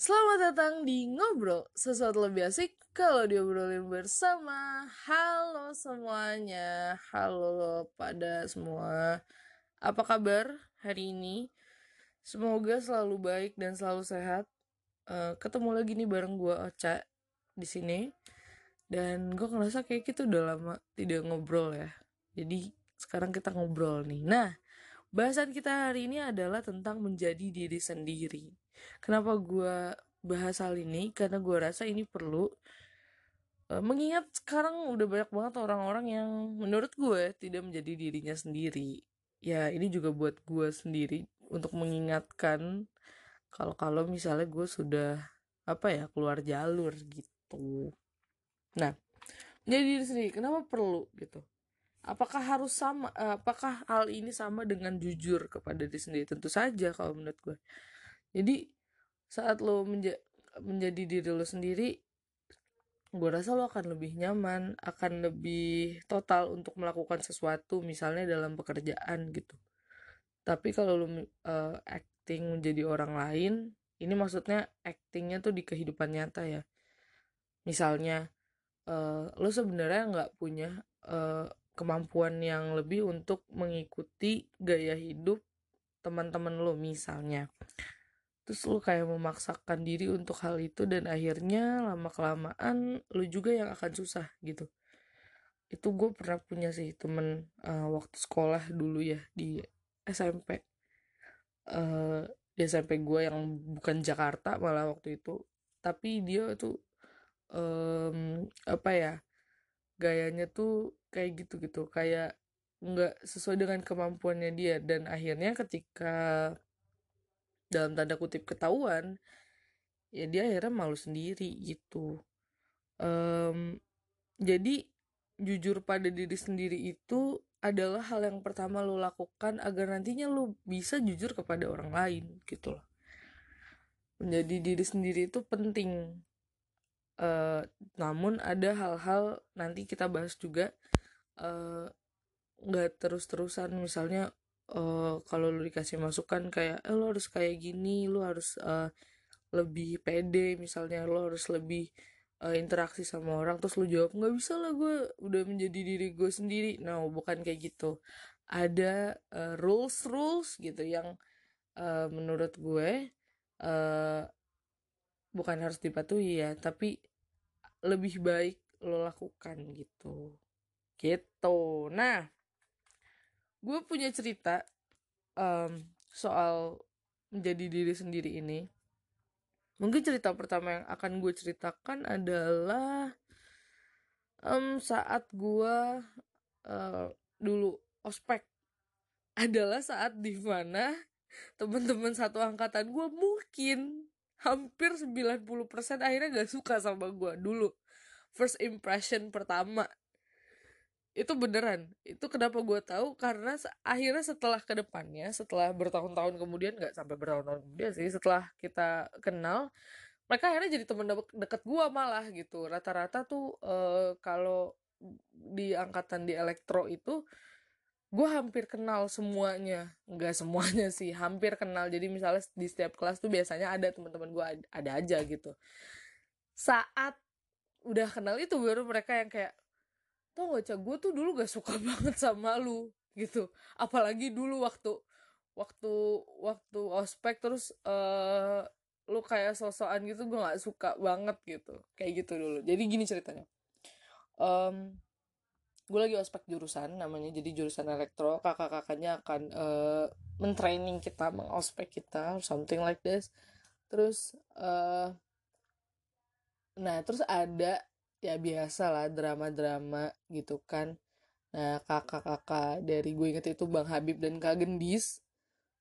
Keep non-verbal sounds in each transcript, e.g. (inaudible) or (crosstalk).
Selamat datang di Ngobrol, sesuatu lebih asik kalau diobrolin bersama. Halo semuanya, halo pada semua. Apa kabar hari ini? Semoga selalu baik dan selalu sehat. Uh, ketemu lagi nih bareng gue Ocha di sini. Dan gue ngerasa kayak kita udah lama tidak ngobrol ya. Jadi sekarang kita ngobrol nih. Nah, bahasan kita hari ini adalah tentang menjadi diri sendiri Kenapa gue bahas hal ini? Karena gue rasa ini perlu uh, mengingat sekarang udah banyak banget orang-orang yang menurut gue tidak menjadi dirinya sendiri. Ya ini juga buat gue sendiri untuk mengingatkan kalau kalau misalnya gue sudah apa ya keluar jalur gitu. Nah, menjadi diri sendiri kenapa perlu gitu? Apakah harus sama? Eh, apakah hal ini sama dengan jujur kepada diri sendiri? Tentu saja kalau menurut gue jadi saat lo menja menjadi diri lo sendiri gue rasa lo akan lebih nyaman akan lebih total untuk melakukan sesuatu misalnya dalam pekerjaan gitu. Tapi kalau lo uh, acting menjadi orang lain ini maksudnya actingnya tuh di kehidupan nyata ya. Misalnya uh, lo sebenarnya nggak punya uh, kemampuan yang lebih untuk mengikuti gaya hidup teman-teman lo misalnya terus lu kayak memaksakan diri untuk hal itu dan akhirnya lama kelamaan lu juga yang akan susah gitu. Itu gue pernah punya sih temen uh, waktu sekolah dulu ya di SMP uh, eh, di SMP gue yang bukan Jakarta malah waktu itu. Tapi dia tuh um, apa ya gayanya tuh kayak gitu gitu kayak nggak sesuai dengan kemampuannya dia. Dan akhirnya ketika dalam tanda kutip ketahuan ya dia akhirnya malu sendiri gitu. Um, jadi jujur pada diri sendiri itu adalah hal yang pertama lo lakukan agar nantinya lo bisa jujur kepada orang lain gitu loh. Menjadi diri sendiri itu penting. Uh, namun ada hal-hal nanti kita bahas juga eh, nggak uh, terus-terusan. Misalnya uh, kalau lu dikasih masukan kayak eh, lu harus kayak gini lu harus uh, lebih pede misalnya lu harus lebih uh, interaksi sama orang. Terus lu jawab nggak bisa lah gue udah menjadi diri gue sendiri. Nah no, bukan kayak gitu. Ada uh, rules rules gitu yang uh, menurut gue uh, bukan harus dipatuhi ya tapi lebih baik lo lakukan gitu. Gitu. Nah gue punya cerita um, soal menjadi diri sendiri ini. Mungkin cerita pertama yang akan gue ceritakan adalah um, saat gue uh, dulu ospek. Adalah saat di mana teman-teman satu angkatan gue mungkin hampir 90% akhirnya gak suka sama gue dulu. First impression pertama itu beneran. Itu kenapa gue tahu? Karena akhirnya setelah ke depannya setelah bertahun-tahun kemudian nggak sampai bertahun-tahun kemudian sih setelah kita kenal mereka akhirnya jadi teman de deket gue malah gitu. Rata-rata tuh uh, kalau di angkatan di elektro itu gue hampir kenal semuanya. Nggak semuanya sih hampir kenal. Jadi misalnya di setiap kelas tuh biasanya ada teman-teman gue ada aja gitu. Saat udah kenal itu baru mereka yang kayak tau gak cak gue tuh dulu gak suka (laughs) banget sama lu gitu. Apalagi dulu waktu waktu waktu ospek terus uh, lu kayak sosokan gitu gue gak suka banget gitu. Kayak gitu dulu. Jadi gini ceritanya. Um, gue lagi ospek jurusan namanya jadi jurusan elektro. Kakak-kakaknya akan uh, mentraining kita mengospek kita something like this. Terus uh, nah terus ada ya biasa lah drama-drama gitu kan. Nah kakak-kakak dari gue inget itu Bang Habib dan Kak Gendis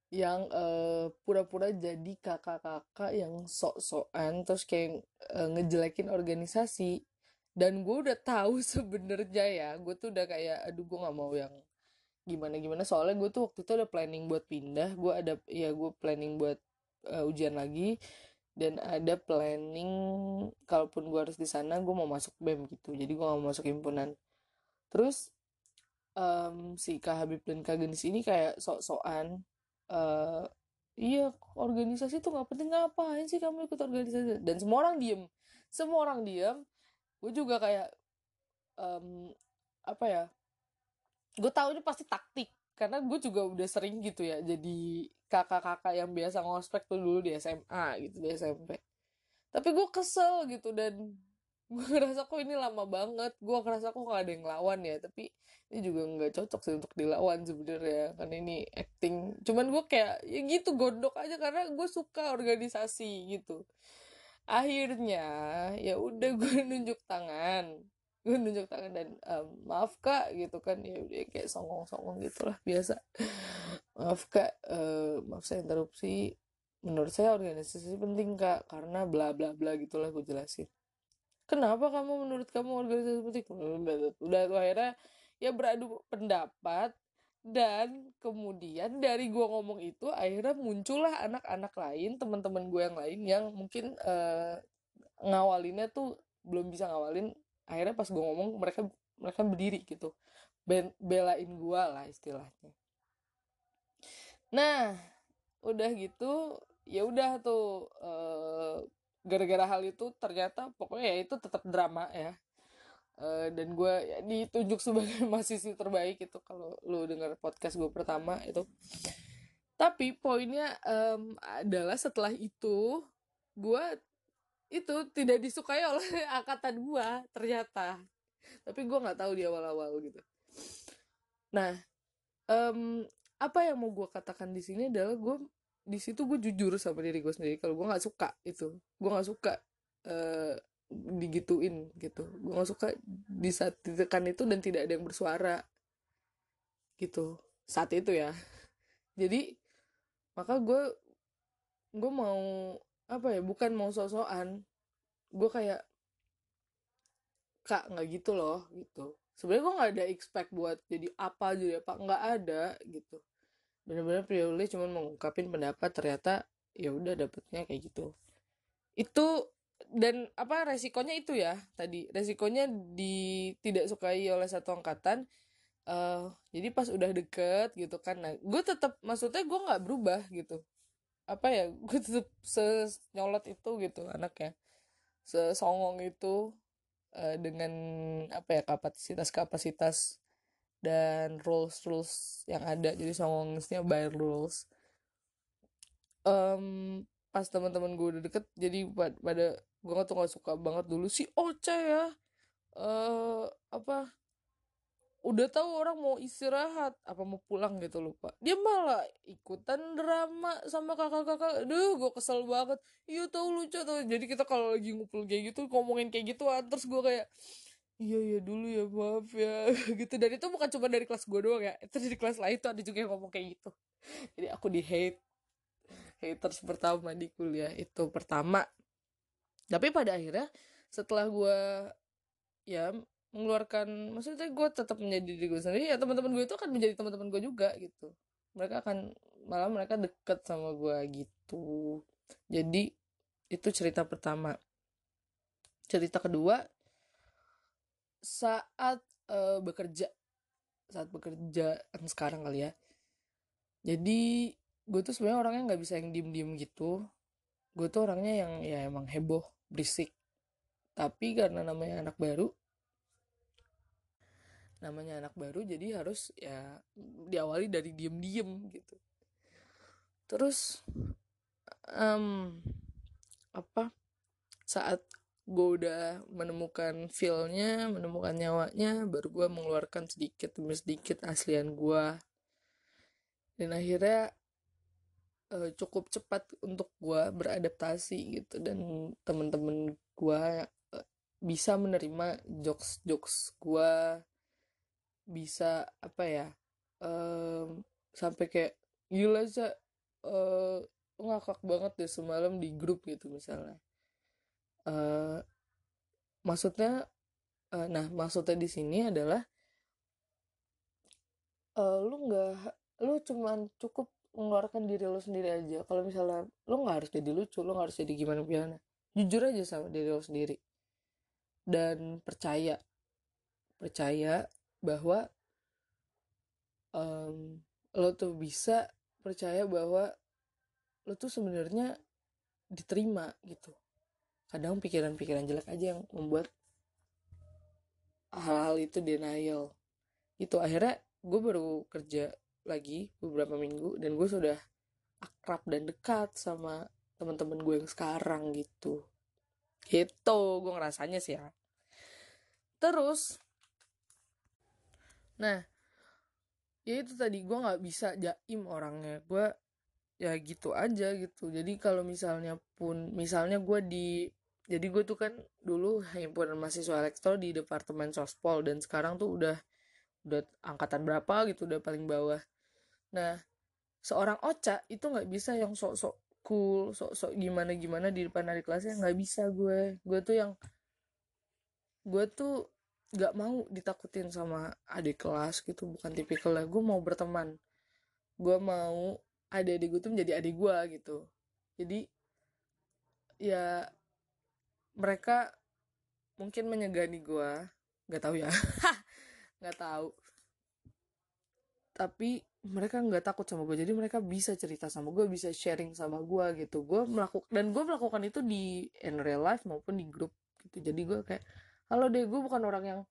yang pura pura-pura jadi kakak-kakak yang sok-sokan terus kayak uh, ngejelekin organisasi. Dan gue udah tahu (laughs) sebenarnya ya gue tuh udah kayak aduh gue nggak mau yang gimana gimana soalnya gue tuh waktu itu ada planning buat pindah gue ada ya gue planning buat uh, ujian lagi dan ada planning kalaupun gue harus di sana gue mau masuk bem gitu. Jadi gue gak mau masuk himpunan. Terus um, si kak Habib dan kak Genis ini kayak sok-sokan uh, iya organisasi tuh nggak penting ngapain sih kamu ikut organisasi? Dan semua orang diem. Semua orang diem. Gue juga kayak um, apa ya gue tahu ini pasti taktik karena gue juga udah sering gitu ya jadi kakak-kakak yang biasa ngospek tuh dulu di SMA gitu di SMP tapi gue kesel gitu dan (laughs) gue ngerasa kok ini lama banget. Gue ngerasa kok gak ada yang lawan ya tapi ini juga nggak cocok sih untuk dilawan sebenarnya kan ini acting. Cuman gue kayak ya gitu gondok aja karena gue suka organisasi gitu. Akhirnya ya udah gue (laughs) nunjuk tangan nunjuk tangan dan um, maaf kak gitu kan. Ya udah kayak songong-songong gitulah biasa. Maaf kak uh, maaf saya interupsi. Menurut saya organisasi penting kak karena bla bla bla gitulah gue jelasin. Kenapa kamu menurut kamu organisasi penting? Udah, udah akhirnya ya beradu pendapat dan kemudian dari gue ngomong itu akhirnya muncullah anak-anak lain teman-teman gue yang lain yang mungkin uh, ngawalinnya tuh belum bisa ngawalin akhirnya pas gue ngomong mereka mereka berdiri gitu. Ben, belain gue lah istilahnya. Nah udah gitu ya udah tuh uh, gara-gara hal itu ternyata pokoknya ya itu tetap drama ya. Uh, dan gue ya, ditunjuk sebagai (laughs) mahasiswa terbaik itu kalau lu dengar podcast gue pertama itu. Tapi poinnya um, adalah setelah itu gue itu tidak disukai oleh (laughs) angkatan gue ternyata. Tapi gue nggak tahu di awal-awal gitu. Nah um, apa yang mau gue katakan di sini adalah gue di situ gue jujur sama diri gue sendiri. Kalau gue nggak suka itu gue nggak suka uh, digituin gitu. Gue gak suka di saat ditekan itu dan tidak ada yang bersuara gitu. Saat itu ya. Jadi maka gue gue mau apa ya bukan mau sosokan gue kayak kak nggak gitu loh gitu. Sebenarnya gue nggak ada expect buat jadi apa jadi apa nggak ada gitu. Benar-benar purely cuma mengungkapin pendapat ternyata ya udah dapetnya kayak gitu. Itu dan apa resikonya itu ya tadi. Resikonya di tidak sukai oleh satu angkatan uh, jadi pas udah deket gitu kan. Nah gue tetap maksudnya gue nggak berubah gitu apa ya (laughs) gue tetap senyolot itu gitu anaknya. Sesongong itu uh, dengan apa ya kapasitas kapasitas dan rules rules yang ada. Jadi songongnya by rules. Um, pas teman-teman gue udah deket jadi pada gue tuh gak suka banget dulu. Si Ocha ya uh, apa udah tahu orang mau istirahat apa mau pulang gitu lupa. Dia malah ikutan drama sama kakak-kakak. Aduh gue kesel banget. Iya tau lucu tuh jadi kita kalau lagi ngumpul kayak gitu ngomongin kayak gitu terus gue kayak iya iya dulu ya maaf ya. (laughs) Gitu. Dan itu bukan cuma dari kelas gue doang ya itu dari kelas lain tuh ada juga yang ngomong kayak gitu. Jadi aku di hate haters pertama di kuliah itu pertama. Tapi pada akhirnya setelah gue ya mengeluarkan maksudnya gue tetap menjadi diri gue sendiri ya teman-teman gue itu akan menjadi teman-teman gue juga gitu. Mereka akan malah mereka deket sama gue gitu. Jadi itu cerita pertama. Cerita kedua saat uh, bekerja. Saat bekerja kan sekarang kali ya. Jadi gue tuh sebenarnya orangnya nggak bisa yang diem diem gitu. Gue tuh orangnya yang ya emang heboh berisik. Tapi karena namanya anak baru namanya anak baru jadi harus ya diawali dari diem-diem gitu. Terus um, apa saat gue udah menemukan feelnya menemukan nyawanya baru gue mengeluarkan sedikit demi sedikit aslian gue dan akhirnya uh, cukup cepat untuk gue beradaptasi gitu dan temen-temen gue uh, bisa menerima jokes jokes gue bisa apa ya um, sampai kayak gila aja uh, ngakak banget deh semalam di grup gitu misalnya. Uh, maksudnya uh, nah maksudnya di sini adalah uh, lu nggak lu cuman cukup mengeluarkan diri lo sendiri aja. Kalau misalnya lo nggak harus jadi lucu lo nggak harus jadi gimana gimana jujur aja sama diri lo sendiri. Dan percaya percaya bahwa um, lo tuh bisa percaya bahwa lo tuh sebenarnya diterima gitu. Kadang pikiran-pikiran jelek aja yang membuat hal-hal itu denial. Itu akhirnya gue baru kerja lagi beberapa minggu dan gue sudah akrab dan dekat sama teman-teman gue yang sekarang gitu. Gitu gue ngerasanya sih ya. Terus nah ya itu tadi gue nggak bisa jaim orangnya. Gue ya gitu aja gitu. Jadi kalau misalnya pun misalnya gue di jadi gue tuh kan dulu himpunan mahasiswa elektro di departemen sospol dan sekarang tuh udah udah angkatan berapa gitu udah paling bawah. Nah seorang oca itu nggak bisa yang sok-sok cool sok-sok gimana gimana di depan adik kelasnya nggak bisa gue. Gue tuh yang gue tuh nggak mau ditakutin sama adik kelas gitu bukan tipikal lah gue mau berteman. Gue mau adik-adik gue tuh menjadi adik gue gitu. Jadi ya mereka mungkin menyegani gue nggak tahu ya. (laughs) Nggak tahu. Tapi mereka nggak takut sama gue jadi mereka bisa cerita sama gue bisa sharing sama gue gitu. Gue melakukan dan gue melakukan itu di in real life maupun di grup gitu. Jadi gue kayak halo deh gue bukan orang yang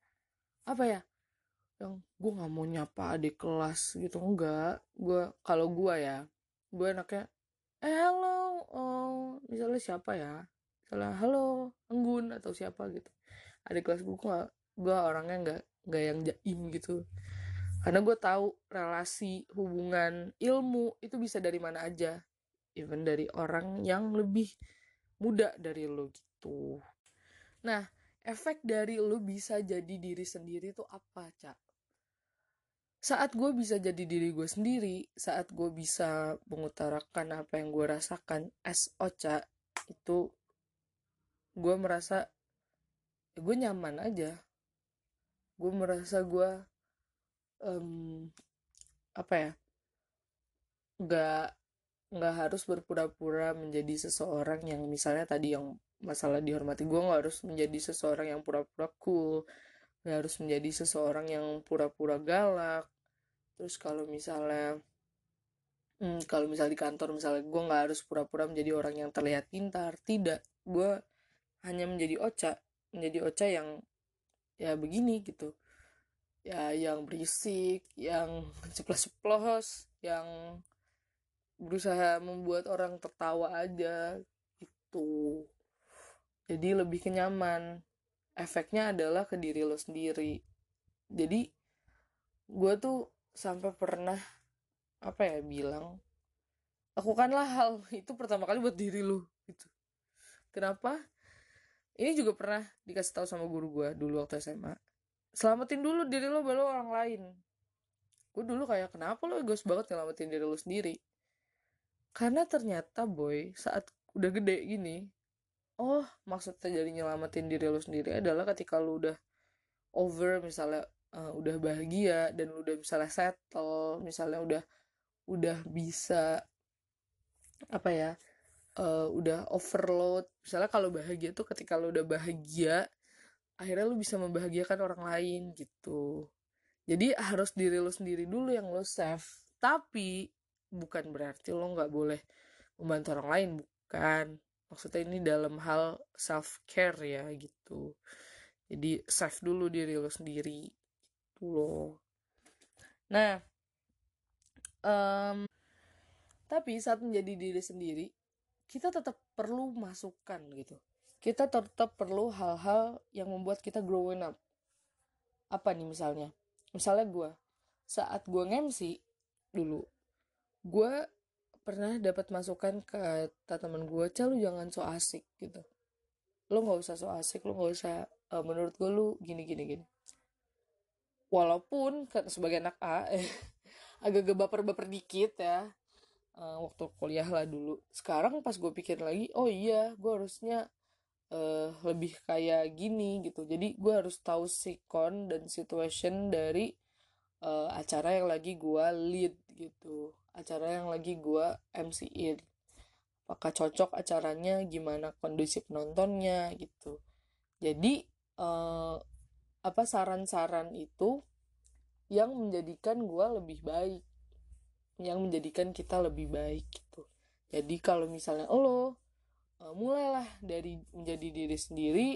apa ya yang gue nggak mau nyapa adik kelas gitu enggak. Gue kalau gue ya gue enaknya eh halo oh misalnya siapa ya? Misalnya halo Enggun atau siapa gitu. Adik kelas gue gak, gue orangnya nggak nggak yang jaim gitu. Karena gue tahu relasi hubungan ilmu itu bisa dari mana aja. Even dari orang yang lebih muda dari lo gitu. Nah efek dari lo bisa jadi diri sendiri itu apa cak saat gue bisa jadi diri gue sendiri saat gue bisa mengutarakan apa yang gue rasakan as ocha itu gue merasa ya gue nyaman aja. Gue merasa gue um, apa ya nggak nggak harus berpura-pura menjadi seseorang yang misalnya tadi yang masalah dihormati. Gue nggak harus menjadi seseorang yang pura-pura cool nggak harus menjadi seseorang yang pura-pura galak. Terus kalau misalnya hmm, kalau misalnya di kantor misalnya gue nggak harus pura-pura menjadi orang yang terlihat pintar. Tidak gue hanya menjadi oca menjadi oca yang ya begini gitu. Ya yang berisik yang (laughs) ceplos-ceplos yang berusaha membuat orang tertawa aja gitu jadi lebih kenyaman. Efeknya adalah ke diri lo sendiri. Jadi gue tuh sampai pernah apa ya bilang lakukanlah hal (laughs) itu pertama kali buat diri lo gitu. Kenapa? Ini juga pernah dikasih tahu sama guru gue dulu waktu SMA selamatin dulu diri lo baru orang lain. Gue dulu kayak kenapa lo egois banget nyelamatin diri lo sendiri? Karena ternyata boy saat udah gede gini oh maksudnya jadi nyelamatin diri lo sendiri adalah ketika lo udah over misalnya uh, udah bahagia dan lo udah misalnya settle misalnya udah udah bisa apa ya uh, udah overload. Misalnya kalau bahagia tuh ketika lo udah bahagia akhirnya lo bisa membahagiakan orang lain gitu. Jadi harus diri lo sendiri dulu yang lo save. Tapi bukan berarti lo nggak boleh membantu orang lain bukan maksudnya ini dalam hal self care ya gitu. Jadi save dulu diri lo sendiri gitu loh. Nah um, tapi saat menjadi diri sendiri kita tetap perlu masukan gitu. Kita tetap perlu hal-hal yang membuat kita growing up. Apa nih misalnya? Misalnya gue saat gue ngemsi dulu gue pernah dapat masukan ke teman gue cah lu jangan so asik gitu. Lo nggak usah so asik lo nggak usah uh, menurut gue lu gini gini gini. Walaupun sebagai anak A eh, (laughs) agak baper baper dikit ya uh, waktu kuliah lah dulu. Sekarang pas gue pikir lagi oh iya gue harusnya uh, lebih kayak gini gitu. Jadi gue harus tahu sikon dan situation dari uh, acara yang lagi gue lead gitu acara yang lagi gue MC-in apakah cocok acaranya? Gimana kondisi penontonnya gitu. Jadi eh, apa saran-saran itu yang menjadikan gue lebih baik. Yang menjadikan kita lebih baik gitu. Jadi kalau misalnya lo uh, mulailah dari menjadi diri sendiri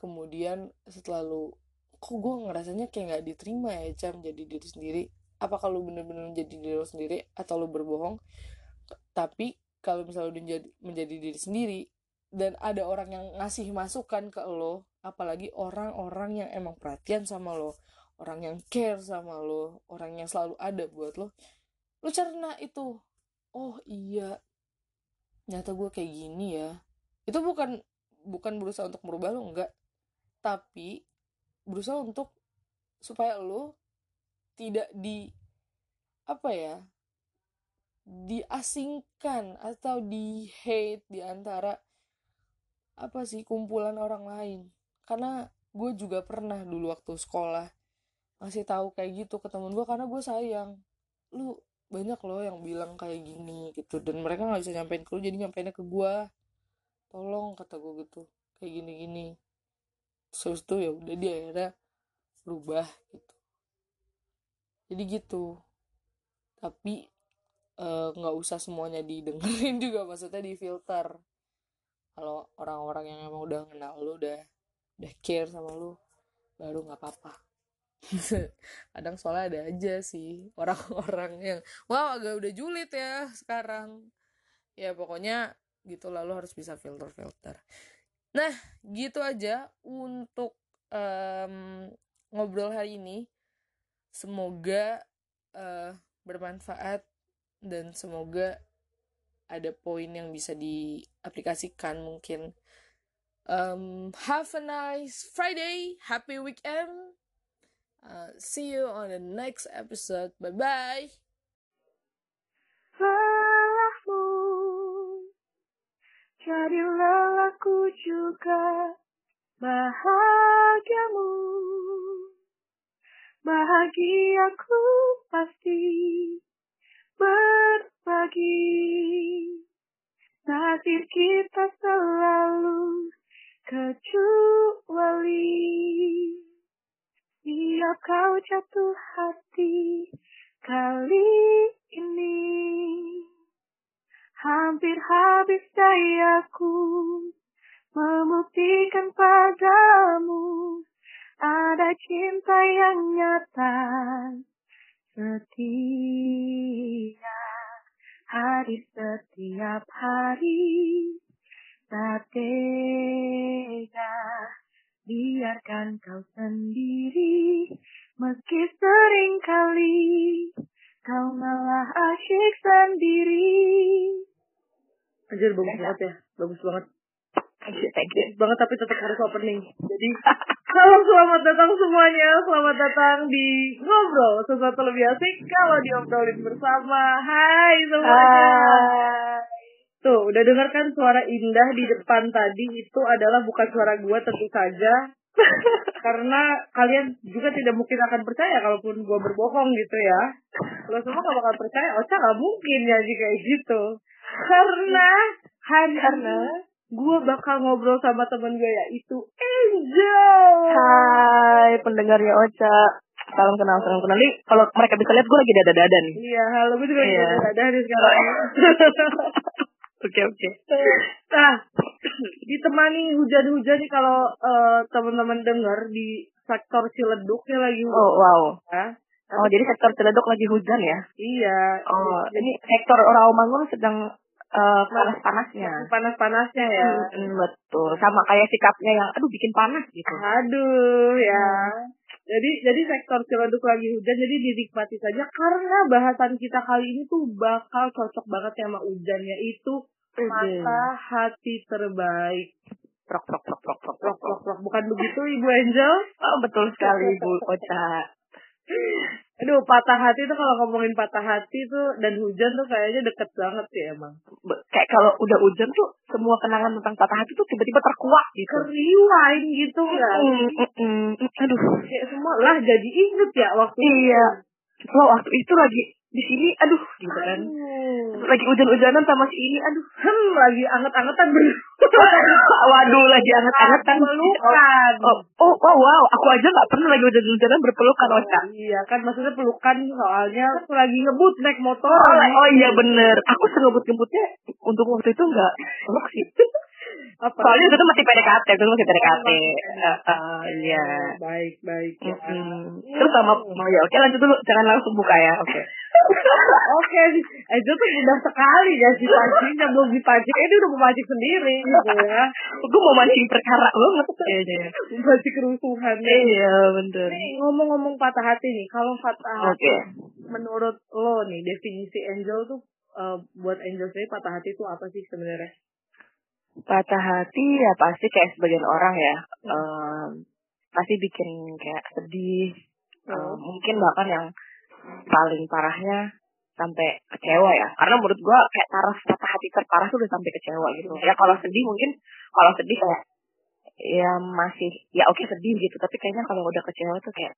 kemudian setelah lo kok gue ngerasanya kayak nggak diterima ya cam jadi diri sendiri apa kalau bener-bener menjadi diri lo sendiri atau lo berbohong tapi kalau misalnya udah menjadi, menjadi diri sendiri dan ada orang yang ngasih masukan ke lo apalagi orang-orang yang emang perhatian sama lo orang yang care sama lo orang yang selalu ada buat lo lo cerna itu oh iya nyata gue kayak gini ya. Itu bukan bukan berusaha untuk merubah lo enggak tapi berusaha untuk supaya lo tidak di apa ya diasingkan atau di hate di antara apa sih kumpulan orang lain. Karena gue juga pernah dulu waktu sekolah ngasih tahu kayak gitu ke temen gue karena gue sayang. Lu banyak loh yang bilang kayak gini gitu. Dan mereka nggak bisa nyampein ke lu jadi nyampeinnya ke gue tolong kata gue gitu kayak gini gini terus tuh ya udah dia akhirnya berubah gitu jadi gitu. Tapi eh, nggak uh, usah semuanya didengerin (laughs) juga maksudnya di filter. Kalau orang-orang yang emang udah kenal lu udah udah care sama lu baru nggak apa-apa. (laughs) Kadang soalnya ada aja sih orang-orang yang wow agak udah julid ya sekarang. Ya pokoknya gitu lalu harus bisa filter-filter. Nah gitu aja untuk um, ngobrol hari ini semoga uh, bermanfaat dan semoga ada poin yang bisa diaplikasikan mungkin. Um, have a nice Friday happy weekend. Uh, see you on the next episode. Bye bye jadi lelaku juga bahagiamu bahagiaku pasti berbagi. Nasib kita selalu kecuali. Siap kau jatuh hati kali ini Hampir habis dayaku Membuktikan padamu ada cinta yang nyata setia hari setiap hari. Tak tega biarkan kau sendiri. Meski sering kali kau malah asyik sendiri. Anjir bagus banget ya bagus banget Thank you, thank you. banget tapi tetap harus opening jadi Halo, selamat datang semuanya. Selamat datang di Ngobrol, sesuatu lebih asik kalau diobrolin bersama. Hai semuanya. Hai. Tuh, udah dengarkan suara indah di depan tadi itu adalah bukan suara gue tentu saja. (laughs) Karena kalian juga tidak mungkin akan percaya kalaupun gue berbohong gitu ya. Kalau semua gak bakal percaya, Ocha gak mungkin ya jika gitu. Karena hari karena gue bakal ngobrol sama temen gue yaitu Angel. Hai pendengarnya Ocha. Salam kenal, salam kenal. Nih, kalau mereka bisa lihat gue lagi dada-dada nih. Iya, halo gue juga lagi iya. dada-dada nih sekarang. (laughs) Oke oke. Nah, ditemani hujan-hujan nih kalau uh, teman-teman dengar di sektor Ciledug nih lagi hujan. Oh wow. Ya. Oh jadi sektor Ciledug lagi hujan ya? Iya. Oh ini sektor Rawamangun sedang uh, panas-panasnya. Panas-panasnya ya. Hmm, betul. Sama kayak sikapnya yang aduh bikin panas gitu. Aduh ya. Hmm. Jadi jadi sektor Ciledug lagi hujan jadi dinikmati saja karena bahasan kita kali ini tuh bakal cocok banget sama hujannya itu mata hati terbaik. Prok prok prok prok prok prok prok prok bukan begitu Ibu Angel? Oh betul sekali (laughs) Ibu Ocha. Aduh, patah hati tuh kalau ngomongin patah hati tuh dan hujan tuh kayaknya deket banget sih emang. Kayak kalau udah hujan tuh semua kenangan tentang patah hati tuh tiba-tiba terkuak gitu. Keriwain gitu kan. Mm, mm, mm, aduh. Kayak semua lah jadi inget ya waktu Iya. Itu. Lo waktu itu lagi di sini aduh gitu kan. Lagi hujan-hujanan sama si ini aduh. Hmm, lagi anget-angetan (laughs) Waduh, lagi anget-angetan. pelukan Oh, oh, wow, wow, aku aja nggak pernah lagi hujan-hujanan berpelukan, Oh, Ocha. iya kan maksudnya pelukan soalnya aku lagi ngebut naik motor Oh, nih. oh iya bener. Aku sengebut-ngebutnya untuk waktu itu nggak peluk sih. (laughs) apa Soalnya itu tuh masih PDKT, itu masih PDKT. Oh, masih Eh, eh, Iya. baik baik ya Mm-mm. Terus sama, oh ya oke lanjut dulu, jangan langsung buka ya, oke. Oke, eh, itu tuh mudah sekali ya si pancingnya belum dipancing, eh, dia udah memancing sendiri gitu ya, Gue mau mancing perkara banget kayaknya. ya. memancing kerusuhan. Iya, bener. Nih, ngomong-ngomong patah hati nih, kalau patah hati Oke. menurut lo nih definisi angel tuh eh, buat angel sendiri patah hati itu apa sih sebenarnya? Patah hati ya pasti kayak sebagian orang ya. em, pasti bikin kayak sedih. Hmm. Eh, mungkin bahkan yang paling parahnya sampai kecewa ya. Karena menurut gua kayak taraf patah hati terparah tuh udah sampai kecewa gitu. Ya kalau sedih mungkin kalau sedih kayak ya masih ya oke sedih gitu. Tapi kayaknya kalau udah kecewa tuh kayak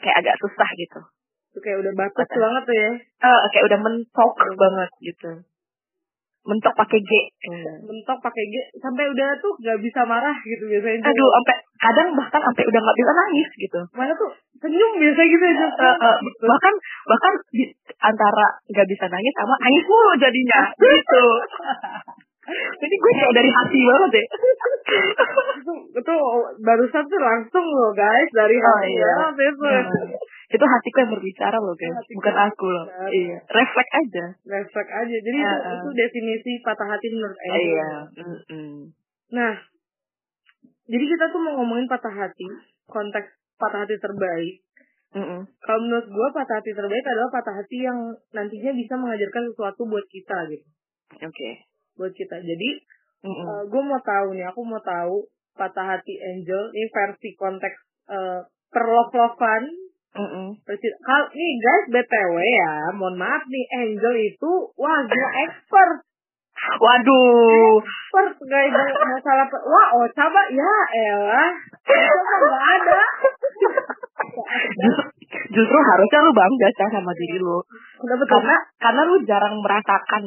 kayak agak susah gitu. Itu kayak udah batas banget tuh ya. Eh kayak udah mentok banget gitu. Mentok pakai G. Hmm. Mentok pakai G sampai udah tuh gak bisa marah gitu biasanya. Aduh, sampai kadang bahkan sampai udah nggak bisa nangis gitu. Mana tuh senyum biasa gitu aja. Eh, eh, bahkan bahkan di, antara nggak bisa nangis sama nangis mulu jadinya (laughs) gitu. Jadi gue kayak dari hati banget deh. itu, itu barusan tuh langsung loh guys dari Oh, hati iya. ya, itu Hmm. Itu hatiku yang berbicara loh guys, Hatiku bukan aku loh. berbicara. Iya, refleks aja. refleks aja jadi itu, ah. itu definisi patah hati menurut Angel Iya. mm-mm. nah jadi kita tuh mau ngomongin patah hati konteks patah hati terbaik Mm-mm. kalau menurut gue patah hati terbaik adalah patah hati yang nantinya bisa mengajarkan sesuatu buat kita gitu Oke. Buat kita jadi Mm-mm. gue mau tahu nih aku mau tahu patah hati Angel ini versi konteks uh, perlov-lovan Mm-mm. Persi- Kal nih guys BTW ya, mohon maaf nih Angel itu wah gila expert. Waduh. Expert guys masalah wah oh coba ya elah. Mah nggak ada. Justru, harusnya lu bangga sama diri lu. Karena karena lu jarang merasakan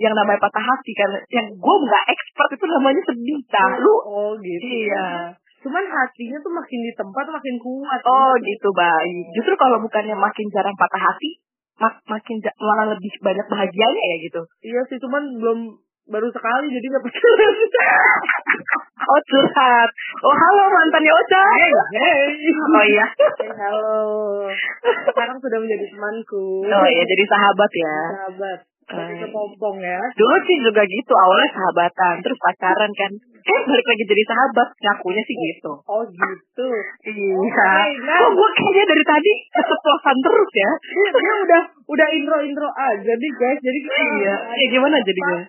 yang namanya patah hati kan yang gue nggak expert itu namanya sedih cah lu oh gitu. iya Cuman hatinya tuh makin di tempat makin kuat. oh gitu baik justru kalau bukannya makin jarang patah hati mak makin malah lebih banyak bahagianya ya gitu Iya sih, cuman belum baru sekali jadi nggak pacaran. (laughs) oh curhat oh halo mantannya Ocha Hey. oh iya Hey, halo. Sekarang sudah menjadi temanku. oh iya jadi sahabat ya Sahabat. Eh. kepompong ya. dulu sih juga gitu awalnya sahabatan terus pacaran kan eh balik lagi jadi sahabat ngakunya sih gitu Oh gitu. Iya. Nah. Kok gue kayaknya dari tadi keceplosan terus ya? dia, dia udah udah intro intro aja nih guys jadi kita Iya. Ya gimana jadinya?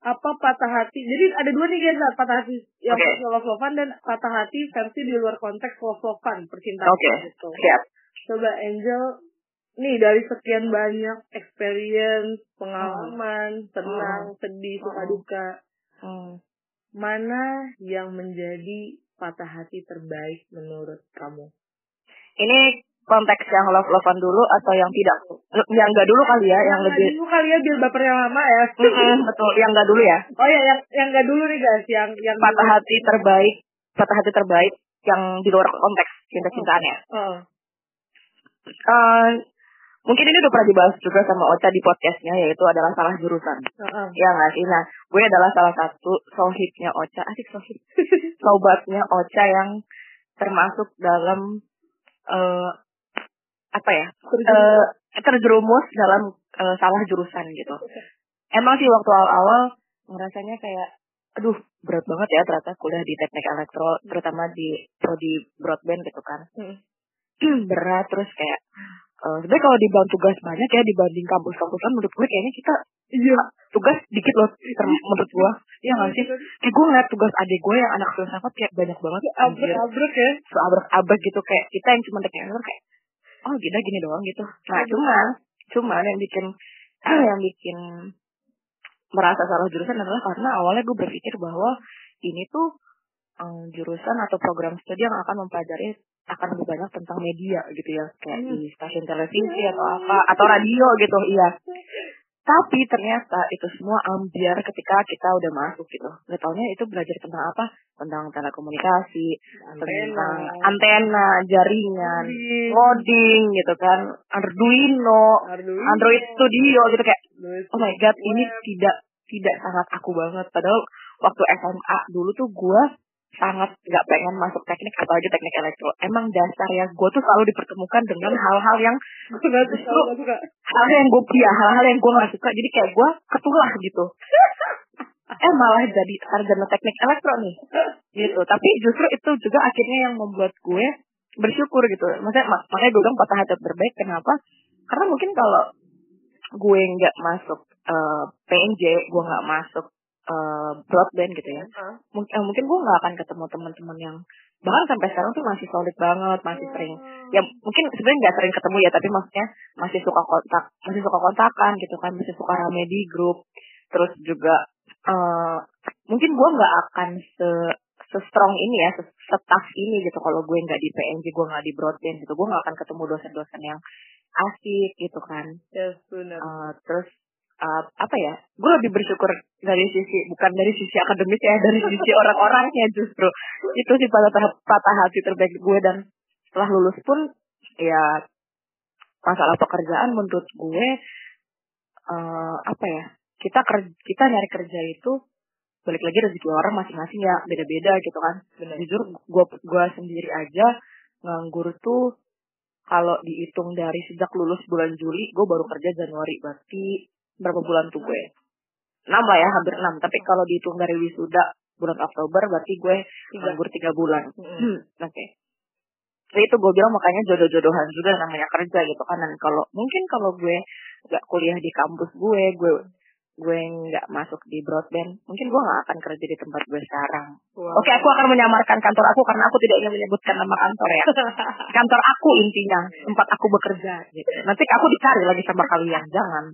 apa patah hati jadi ada dua nih guys nah, patah hati yang versi love dan patah hati versi di luar konteks love lovean percintaan Oke. gitu Siap. coba Angel nih dari sekian banyak experience pengalaman senang sedih suka Hmm. duka Hmm. mana yang menjadi patah hati terbaik menurut kamu Ini konteks yang love-lovean dulu atau yang tidak? Yang enggak dulu kali ya, yang nggak lebih dulu kali ya biar baper yang lama ya Mm-mm, betul, yang enggak dulu ya. oh ya yang yang nggak dulu nih guys yang yang Patah hati terbaik, patah hati terbaik yang di luar konteks cinta-cintaannya. Oh. Eh, mungkin ini udah pernah dibahas juga sama Ocha di podcastnya yaitu adalah salah jurusan. Heeh. Ya nggak sih? Nah, gue adalah salah satu sohibnya Ocha. Asik sohib. (laughs) Sobatnya Ocha yang termasuk dalam eh apa ya? eh terjerumus dalam eh, salah jurusan gitu. Emang sih waktu awal-awal ngerasanya kayak aduh berat banget ya ternyata kuliah di teknik elektro terutama di prodi broadband gitu kan. Hmm. (clears throat) berat terus kayak eh sebenarnya kalau dibanding tugas banyak ya dibanding kampus-kampusan menurut gue kayaknya kita Iya. tugas dikit loh ter- menurut gue. Iya nggak sih? Kayak gue ngeliat tugas adik gue yang anak filsafat kayak banyak banget anjir. Abrek-abrek ya. seabrek-abrek gitu kayak kita yang cuma teknik kayak oh gini gini doang gitu. Nah cuman cuman yang bikin (clears throat) yang bikin merasa salah jurusan adalah karena awalnya gue berpikir bahwa ini tuh em, jurusan atau program studi yang akan mempelajari akan lebih banyak tentang media gitu ya kayak Hmm. di stasiun televisi atau apa atau radio gitu iya Tapi ternyata itu semua ambiar ketika kita udah masuk gitu. Gak taunya itu belajar tentang apa? Tentang telekomunikasi, tentang antena, jaringan, coding gitu kan, Arduino, Arduino. Android Studio gitu kayak, oh my god, ini tidak tidak sangat aku banget. Padahal waktu SMA dulu tuh gue sangat nggak pengen masuk teknik apalagi teknik elektro. Emang dasar ya gue tuh selalu dipertemukan dengan hal-hal yang Gue gak suka, Justru- hal-hal yang gue ya hal-hal yang gue nggak suka. Jadi kayak gue ketulah gitu. (laughs) eh malah jadi sarjana teknik elektro nih gitu. Tapi justru itu juga akhirnya yang membuat gue bersyukur gitu. Maksudnya mak- makanya gue bilang patah hati terbaik. Kenapa? Karena mungkin kalau gue nggak masuk eh, PNJ, gue nggak masuk eh, broadband gitu ya. Mungkin, eh, mungkin gue nggak akan ketemu teman-teman yang bahkan sampai sekarang tuh masih solid banget, masih sering. Ya mungkin sebenarnya nggak sering ketemu ya tapi maksudnya masih suka kontak masih suka kontakan gitu kan masih suka rame di grup. Terus juga eh mungkin gue nggak akan se se strong ini ya se tough ini gitu kalau gue nggak di PNJ gue nggak di broadband gitu. Gue nggak akan ketemu dosen-dosen yang asik gitu kan. Yes, benar. Eh, terus eh, apa ya gue lebih bersyukur dari sisi bukan dari sisi akademis ya dari sisi orang-orangnya justru itu sih patah patah hati terbaik gue dan setelah lulus pun ya masalah pekerjaan menurut gue eh apa ya kita kerja kita nyari kerja itu balik lagi rezeki orang masing-masing ya beda-beda gitu kan Benar. jujur gue gua sendiri aja nganggur tuh kalau dihitung dari sejak lulus bulan Juli gue baru kerja Januari berarti berapa bulan tuh gue enam lah ya hampir enam tapi kalau dihitung dari wisuda bulan Oktober berarti gue nganggur tiga bulan Mm-mm. Hmm, (clears throat) oke Jadi itu gue bilang makanya jodoh-jodohan juga namanya kerja gitu kan dan kalau mungkin kalau gue nggak kuliah di kampus gue gue gue nggak masuk di broadband mungkin gue nggak akan kerja di tempat gue sekarang Wow. Oke, aku akan menyamarkan kantor aku karena aku tidak ingin menyebutkan nama kantor ya. (laughs) Kantor aku intinya, tempat aku bekerja gitu. Nanti aku dicari lagi sama kalian, jangan.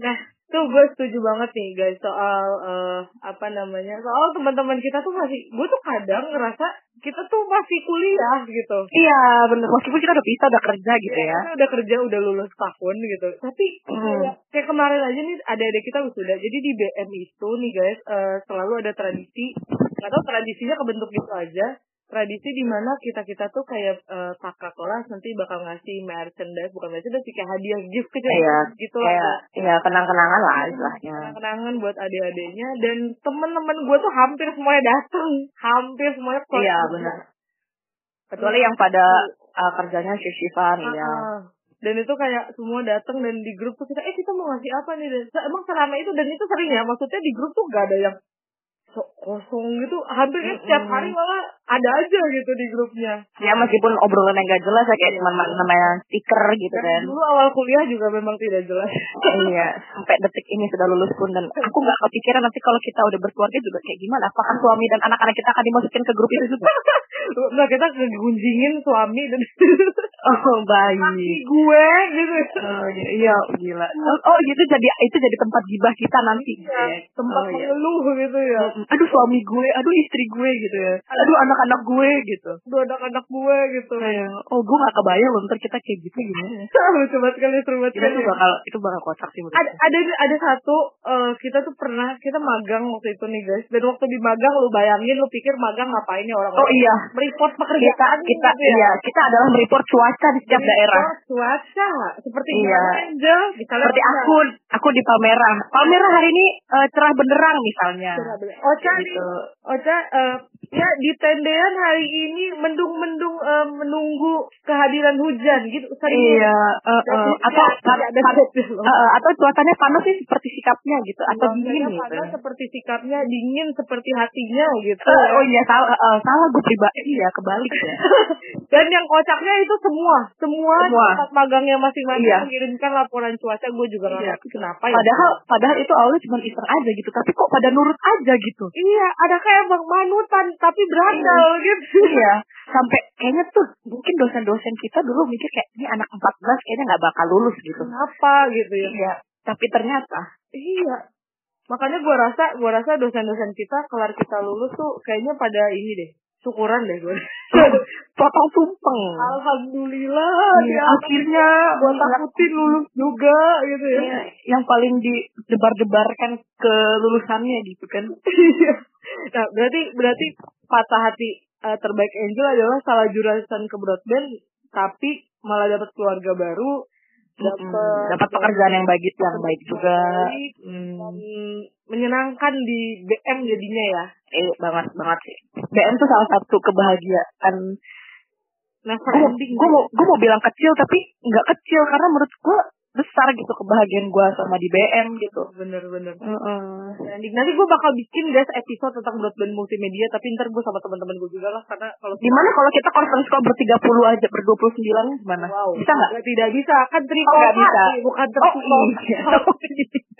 Nah, tuh gue setuju banget nih guys soal eh, apa namanya soal teman-teman kita tuh masih gue tuh kadang ngerasa kita tuh masih kuliah gitu Iya, bener. Meskipun kita udah bisa, udah kerja gitu ya. Kita udah kerja udah lulus tahun gitu tapi Hmm. kayak, kayak kemarin aja nih ada ada kita wisuda jadi di BM itu nih guys eh, selalu ada tradisi nggak tahu tradisinya kebentuk gitu aja tradisi di mana kita kita tuh kayak eh, kakak kelas nanti bakal ngasih merchandise bukan merchandise sih, kayak hadiah gift kecil Iya, gitu Kayak, lah ya kenang-kenangan lah istilahnya. kenangan buat adik-adiknya dan temen-temen gue tuh hampir semuanya datang hampir semuanya keluar. Iya, benar. Kecuali yang pada uh, kerjanya shift-shiftan, Ah, ya. dan itu kayak semua datang dan di grup tuh kita eh kita mau ngasih apa nih dan emang selama itu dan itu sering ya maksudnya di grup tuh gak ada yang so kosong gitu hampir kayak setiap hari malah ada aja gitu di grupnya Ya meskipun obrolan yang gak jelas ya kayak cuma namanya stiker gitu Dan kan. dulu awal kuliah juga memang tidak jelas iya, sampai detik ini sudah lulus pun dan aku nggak kepikiran nanti kalau kita udah berkeluarga juga kayak gimana. Apakah suami dan anak-anak kita akan dimasukin ke grup itu juga? (laughs) nggak kita kegunjingin suami dan Oh, (laughs) baik. laki gue gitu Oh, iya, gila. Oh, oh, gitu jadi itu jadi tempat gibah kita nanti. Ya, tempat Oh, iya. mengeluh gitu ya Aduh suami gue, aduh istri gue gitu ya. Aduh anak-anak gue gitu. dua anak-anak gue gitu Kayak, oh gue gak kebayang loh ntar kita kayak gitu gimana. (laughs) lucu banget kali seru banget kali. tuh bakal itu bakal kocak sih menurut ada ada ada satu eh, kita tuh pernah kita magang waktu itu nih guys dan waktu di magang lu bayangin lu pikir magang ngapain ya orang Oh iya, report kita pekerjaan kita gitu ya. iya kita adalah mereport cuaca di setiap daerah. Report cuaca seperti Iya. Angel Seperti aku, aku di Palmerah. Palmerah hari ini eh, cerah benderang misalnya. Ocha nih Gitu. Ocha eh, ya di tendean hari ini mendung-mendung eh, menunggu kehadiran hujan gitu sering Iya, eh, Jadi, atau ya, ada eh, atau cuacanya panas sih seperti sikapnya gitu atau Cuacanya dingin gitu. panas seperti sikapnya dingin seperti hatinya gitu Eh, oh iya salah eh, salah gue pribadi ya kebalik ya. (laughs) Dan yang kocaknya itu semua, semua, Semua. tempat magangnya masing-masing Iya. mengirimkan laporan cuaca. Gue juga nggak Iya. ngerti kenapa ya. Padahal padahal itu awalnya cuma iseng aja gitu, tapi kok pada nurut aja gitu. iya, ada kayak bang manutan tapi berandal gitu. Iya, sampai kayaknya tuh mungkin dosen-dosen kita dulu mikir kayak ini anak 14 kayaknya nggak bakal lulus gitu. Kenapa gitu ya? Iya, tapi ternyata Iya. Makanya gue rasa, gue rasa dosen-dosen kita kelar kita lulus tuh kayaknya pada ini deh. Syukuran deh gue. (laughs) Potong tumpeng. Alhamdulillah ya, akhirnya gue takutin lulus juga gitu ya. ya yang paling didebar-debarkan ke lulusannya gitu kan. (laughs) Iya. nah berarti berarti patah hati uh, terbaik Angel adalah salah jurusan ke broadband tapi malah dapat keluarga baru dapat dapat pekerjaan yang baik yang baik juga. baik, hmm. Menyenangkan di BM jadinya ya. Eh banget banget sih. BM tuh salah satu kebahagiaan. Never gue ending gue mau gue mau bilang kecil tapi nggak kecil karena menurut gue besar gitu kebahagiaan gue sama di BM gitu. Bener-bener uh -uh. nanti gue bakal bikin guys episode tentang broadband multimedia tapi ntar gue sama teman-teman gue juga lah karena kalau gimana kalau kita conference call bertiga puluh aja berdua puluh sembilan gimana? Wow. bisa nggak? Tidak bisa. Kan terima oh, bisa. Bukan oh, terima oh, iya.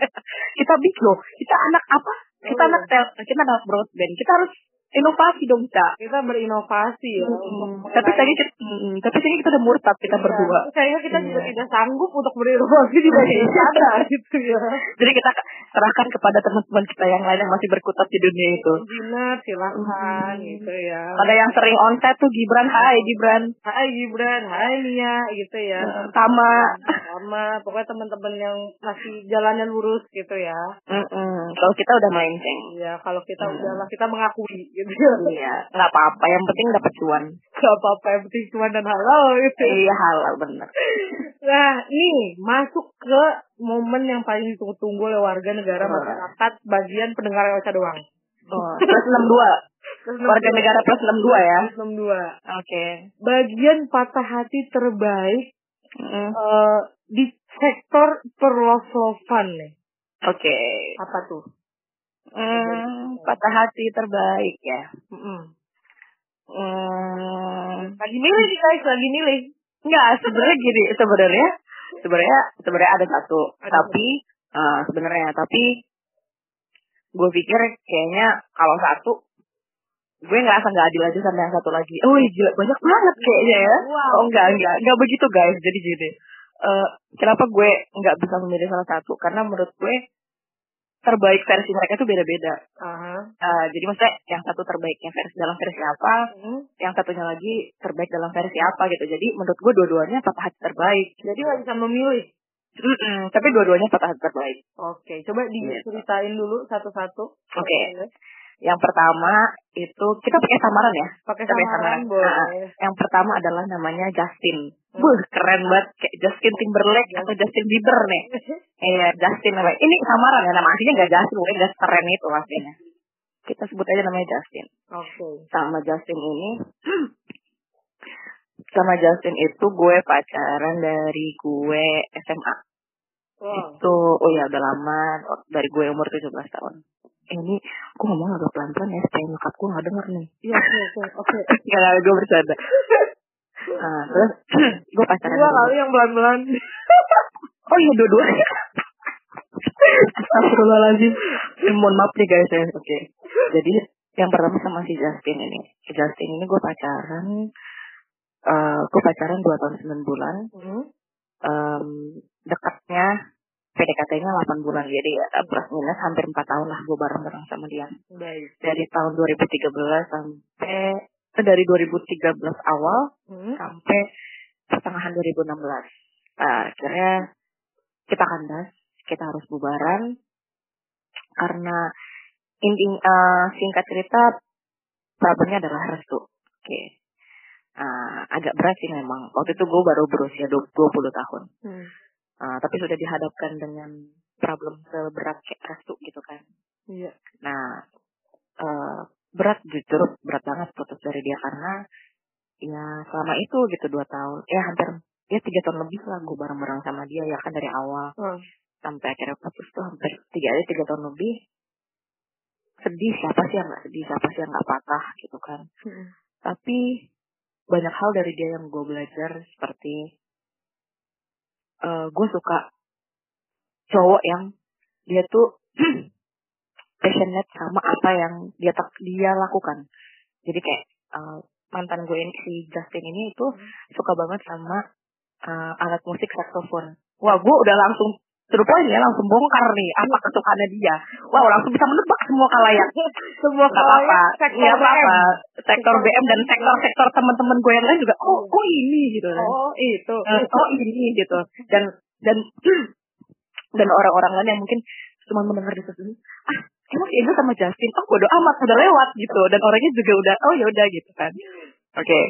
(laughs) kita big loh. Kita anak apa? Kita Oh, anak tel kita anak broadband. Kita harus inovasi dong kita kita berinovasi ya Hmm, tapi sayangnya kita, hmm, tapi sayangnya kita udah murtad kita Iya, berdua. Kayaknya kita Iya. juga tidak sanggup untuk berinovasi di bagian sana gitu ya. Jadi kita serahkan kepada teman-teman kita yang lain yang masih berkutat di dunia itu. Jinar silahkan Hmm. gitu ya. Ada yang sering onset tuh Gibran, hai Gibran, Hai Gibran, hai Nia gitu ya. sama. Sama pokoknya teman-teman yang masih jalannya lurus gitu ya. Mm-mm. Kalau kita udah melenceng. Ya kalau kita Hmm. udahlah kita mengakui gitu ya. Iya, nggak apa-apa. Yang penting dapat cuan. Gak apa-apa yang penting cuma dan halal gitu. Iya halal bener. Nah, nih masuk ke momen yang paling ditunggu-tunggu oleh warga negara Hmm. masyarakat bagian pendengar Ewa doang. Oh, plus 62. Terus Warga negara plus 62 ya. 62. Oke. Bagian patah hati terbaik Mm, eh, di sektor perlosovan nih. Oke. Apa tuh? Hmm, patah hati terbaik ya. Mm-mm. Hmm, Lagi milih nih guys, lagi milih. Enggak, sebenarnya gini, sebenarnya sebenarnya sebenarnya ada satu, Ada tapi eh, sebenarnya tapi gue pikir kayaknya kalau satu gue ngerasa nggak adil aja sama yang satu lagi. Oh gila banyak banget kayaknya ya. Wow. Oh enggak enggak enggak begitu guys. Jadi gini, eh kenapa gue nggak bisa memilih salah satu? Karena menurut gue terbaik versi mereka tuh beda-beda. Aha. Eh, jadi maksudnya yang satu terbaiknya versi dalam versi apa, Hmm. yang satunya lagi terbaik dalam versi apa gitu. Jadi menurut gue dua-duanya patah hati terbaik. Jadi nggak bisa memilih. Mm-mm, tapi dua-duanya patah hati terbaik. Oke, coba diceritain dulu satu-satu. Oke. Yang pertama itu kita pakai samaran ya. Pakai samaran samaran. boleh. Yang pertama adalah namanya Justin. Hmm. Buh, keren banget kayak Justin Timberlake atau Justin Bieber nih. (laughs) Iya, Justin namanya. Ini samaran ya nama aslinya nggak Justin, pokoknya nggak keren itu aslinya. Kita sebut aja namanya Justin. Oke. Sama Justin ini (clears throat) sama Justin itu gue pacaran dari gue SMA. Wow. Itu oh ya udah lama dari gue umur 17 tahun. Eh, ini gue ngomong agak pelan-pelan ya supaya nyokap gue gak denger nih. Iya, oke, oke, oke. Gak ada gue bercanda. Nah, terus (clears throat) gue pacaran Dua kali yang pelan-pelan. (laughs) Oh iya dua-duanya. (laughs) Astagfirullahaladzim. Eh, mohon maaf nih guys ya. Oke. Jadi yang pertama sama si Justin ini. Si Justin ini gue pacaran. eh gue pacaran 2 tahun 9 bulan. Hmm. Em, dekatnya PDKT-nya 8 bulan. Jadi ya, plus minus hampir 4 tahun lah gue bareng-bareng sama dia. Baik. Dari tahun 2013 sampai eh, dari 2013 awal Hmm. sampai pertengahan 2016. Nah, akhirnya kita kandas, kita harus bubaran karena inti eh, singkat cerita problemnya adalah restu. Oke. Nah, agak berat sih memang. Waktu itu gue baru berusia 20 tahun. Hmm. Nah, tapi sudah dihadapkan dengan problem seberat kayak restu gitu kan. Iya. Nah, eh, berat jujur berat banget putus dari dia karena ya selama itu gitu dua tahun, ya hampir ya tiga tahun lebih lah gue bareng-bareng sama dia ya kan dari awal Hmm. sampai akhirnya putus tuh hampir tiga ya tiga tahun lebih. Sedih siapa sih yang nggak sedih, siapa sih yang nggak patah gitu kan. Hmm. Tapi banyak hal dari dia yang gue belajar seperti eh gue suka cowok yang dia tuh (clears throat) passionate sama apa yang dia tak dia lakukan. Jadi kayak eh, mantan gue ini si Justin ini itu suka banget sama eh, alat musik saxophone. Wah, gue udah langsung point ya langsung bongkar nih apa kesukaannya dia wow langsung bisa menebak semua kalayak. Semua Gak apa-apa sektor Gak apa-apa. BM. sektor BM dan sektor-sektor teman-teman gue yang lain juga oh oh ini? Gitu kan. Oh itu. Eh, oh ini gitu. Dan dan (clears throat) dan orang-orang lain yang mungkin cuma mendengar di situ ah emang itu sama Justin? Oh bodo amat udah lewat gitu. Dan orangnya juga udah oh ya udah gitu kan. Oke.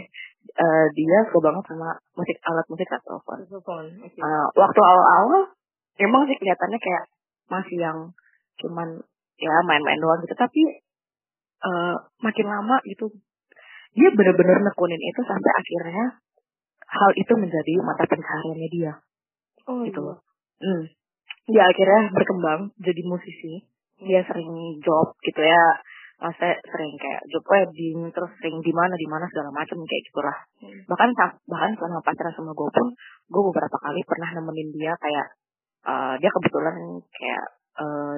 Eh, dia suka banget sama musik alat musik saxophone. Saxophone, oke. Eh, waktu awal-awal emang sih kelihatannya kayak masih yang cuman ya main-main doang gitu tapi eh, makin lama gitu dia bener-bener nekunin itu sampai akhirnya hal itu menjadi mata pencahariannya dia oh gitu iya. loh. Hmm. Dia akhirnya berkembang jadi musisi. Dia sering job gitu ya. Masa sering kayak job wedding, terus sering di mana di mana segala macam kayak gitulah. Hmm. Bahkan bahkan selama pacaran sama gue pun, gue beberapa kali pernah nemenin dia kayak eh, dia kebetulan kayak eh,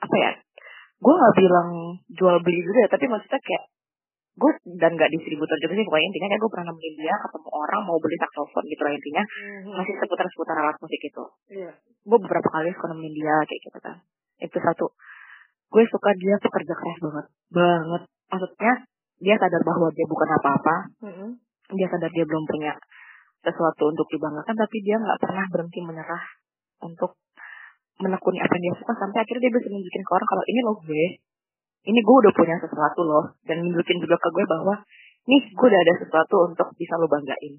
apa ya? Gue nggak bilang jual beli juga ya, tapi maksudnya kayak gue dan gak distributor juga sih pokoknya intinya kayak gue pernah nemenin dia ketemu orang mau beli saxophone gitu lah intinya Mhm. masih seputar-seputar alat musik itu Iya. gue beberapa kali suka nemenin dia kayak gitu kan itu satu gue suka dia pekerja keras banget banget maksudnya dia sadar bahwa dia bukan apa-apa Mhm. dia sadar dia belum punya sesuatu untuk dibanggakan tapi dia nggak pernah berhenti menyerah untuk menekuni apa yang dia suka sampai akhirnya dia bisa nunjukin ke orang kalau ini loh gue. Ini gue udah punya sesuatu loh. Dan nunjukin juga ke gue bahwa nih gue udah ada sesuatu untuk bisa lo banggain.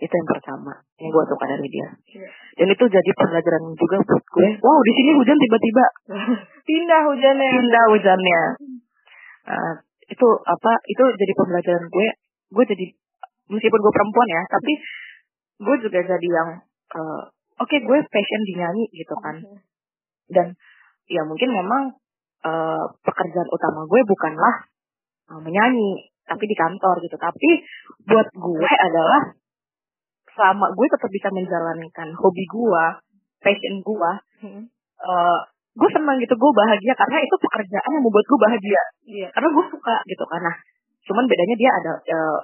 Itu yang pertama yang gue suka dari dia. Iya. dan itu jadi pelajaran juga buat gue. Wow di sini hujan tiba-tiba. (laughs) Pindah hujannya. pindah hujannya. Nah, itu apa itu jadi pembelajaran gue. Gue jadi meskipun gue perempuan ya tapi gue juga jadi yang eh, oke gue passion di nyanyi gitu kan. Dan ya mungkin memang eh, pekerjaan utama gue bukanlah eh, menyanyi tapi di kantor gitu. Tapi buat gue adalah selama gue tetap bisa menjalankan hobi gue passion gue eh, gue senang gitu gue bahagia. Karena itu pekerjaan yang membuat gue bahagia. Iya. karena gue suka gitu karena cuman bedanya dia ada eh,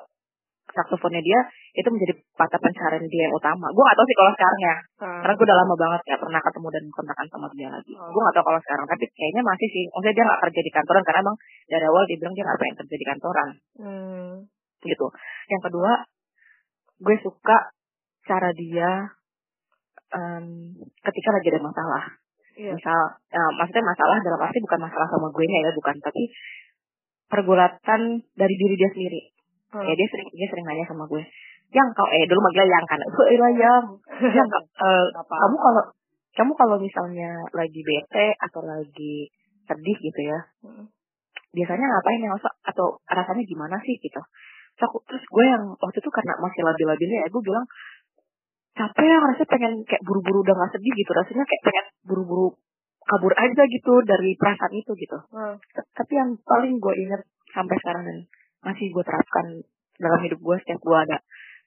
saksofonnya dia itu menjadi mata pencarian dia yang utama. Gue gak tahu sih kalau sekarang ya. Ah. karena gue udah lama banget ya pernah ketemu dan kontakan sama dia lagi. Oh. gue gak tahu kalau sekarang tapi kayaknya masih sih. Maksudnya dia gak kerja di kantoran karena emang dari awal dia bilang dia gak pengen kerja di kantoran. Hmm. gitu. Yang kedua gue suka cara dia em, ketika lagi ada masalah. Iya. misal ya, maksudnya masalah dalam arti bukan masalah sama gue ya bukan. Tapi pergulatan dari diri dia sendiri Hmm. ya dia sering dia sering nanya sama gue yang kau eh dulu manggil yang kan gue (laughs) eh yang yang eh, Apa? kamu kalau kamu kalau misalnya lagi bete atau lagi sedih gitu ya Mhm. biasanya ngapain ya Masa- atau rasanya gimana sih gitu terus, aku, terus gue yang waktu itu karena masih labil-labilnya ya gue bilang capek ya rasanya pengen kayak buru-buru udah gak sedih gitu rasanya kayak pengen buru-buru kabur aja gitu dari perasaan itu gitu Hmm. Tapi yang paling gue inget sampai sekarang dan masih gue terapkan dalam hidup gue setiap gue ada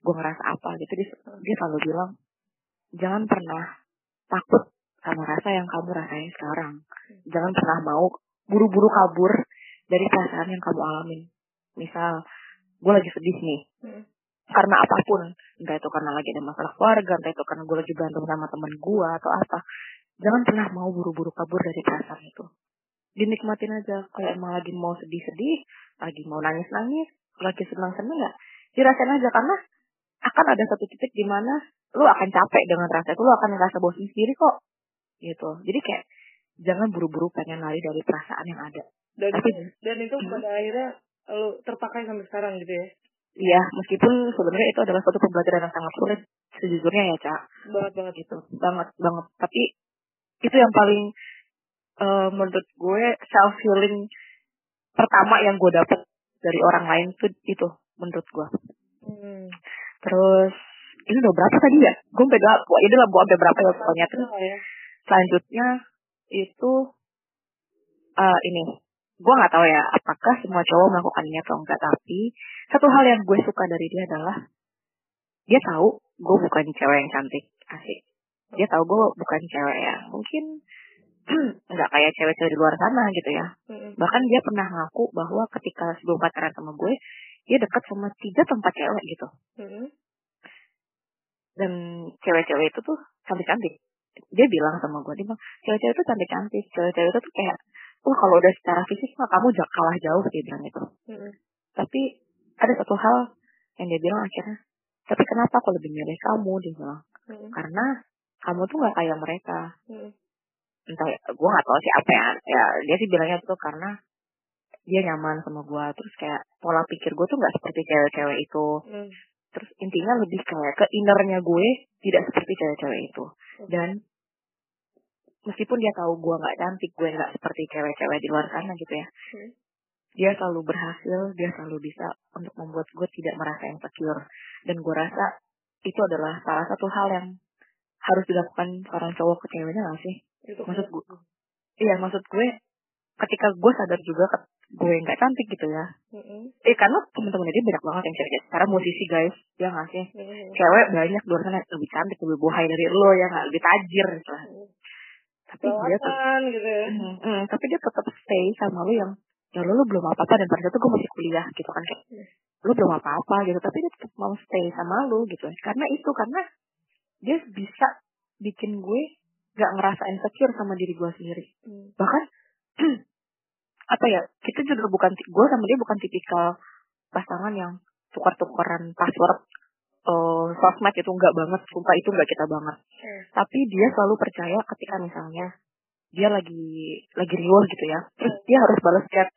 gue ngerasa apa gitu. Dia, dia selalu bilang jangan pernah takut sama rasa yang kamu rasain sekarang. Jangan pernah mau buru-buru kabur dari perasaan yang kamu alamin. Misal gue lagi sedih nih. Hmm. karena apa pun entah itu karena lagi ada masalah keluarga entah itu karena gue lagi berantem sama teman gue atau apa jangan pernah mau buru-buru kabur dari perasaan itu. Dinikmatin aja kalau emang lagi mau sedih-sedih lagi mau nangis-nangis lagi senang-senang ya dirasain aja karena akan ada satu titik di mana lu akan capek dengan rasa itu lu akan ngerasa bosan sendiri kok gitu jadi kayak jangan buru-buru pengen lari dari perasaan yang ada Dan tapi dan itu Hmm. pada akhirnya lo terpakai sampai sekarang gitu ya. Iya, meskipun sebenarnya itu adalah suatu pembelajaran yang sangat sulit sejujurnya ya, Cak. Banget banget. Gitu, banget banget. Tapi itu yang paling eh, menurut gue self healing pertama yang gue dapet dari orang lain tuh itu menurut gue. Hmm. Terus ini udah berapa tadi ya? Gue beda, ini lah buat berapa ya pokoknya. Terus Oh, ya. selanjutnya itu eh ini gue nggak tahu ya apakah semua cowok melakukannya atau enggak tapi satu hal yang gue suka dari dia adalah dia tahu gue bukan cewek yang cantik asik dia tahu gue bukan cewek yang mungkin (clears throat) nggak kayak cewek-cewek di luar sana gitu ya Hmm. bahkan dia pernah ngaku bahwa ketika sebelum pacaran sama gue dia dekat sama tiga tempat cewek gitu Hmm. dan cewek-cewek itu tuh cantik-cantik dia bilang sama gue dia bilang cewek-cewek itu cantik cantik cewek-cewek itu tuh kayak wah kalau udah secara fisik mah kamu kalah jauh dia bilang itu Mm-mm. tapi ada satu hal yang dia bilang akhirnya tapi kenapa aku lebih milih kamu dia bilang Mm-mm. karena kamu tuh nggak kayak mereka Mm-mm. Entah gue nggak tahu sih apa ya. Ya dia sih bilangnya tuh karena dia nyaman sama gue terus kayak pola pikir gue tuh nggak seperti cewek-cewek itu. Mm. terus intinya lebih kayak ke innernya gue tidak seperti cewek-cewek itu. Dan meskipun dia tahu gue nggak cantik gue nggak seperti cewek-cewek di luar sana gitu ya. Hmm. dia selalu berhasil dia selalu bisa untuk membuat gue tidak merasa insecure. Dan gue rasa itu adalah salah satu hal yang harus dilakukan seorang cowok ke ceweknya gak sih Itu maksud gue iya maksud gue ketika gue sadar juga ke gue nggak cantik gitu ya Mm-mm. eh karena teman-teman dia banyak banget yang cewek sekarang musisi guys ya nggak sih Mm-mm. cewek banyak luar sana lebih cantik lebih bohai dari lo ya nggak lebih tajir gitu lah. Mm. tapi dia tetap gitu ya. Tapi dia tetap stay sama lu yang ya lu, lu belum apa apa dan pada saat itu gue masih kuliah gitu kan kayak Hmm. lu belum apa apa gitu tapi dia tetap mau stay sama lu gitu karena itu karena dia bisa bikin gue gak ngerasa insecure sama diri gue sendiri Mm. bahkan (clears throat) apa ya kita juga bukan gue sama dia bukan tipikal pasangan yang tukar-tukaran password eh sosmed itu enggak banget sumpah itu enggak kita banget Hmm. tapi dia selalu percaya ketika misalnya dia lagi lagi riuh gitu ya terus dia harus balas chat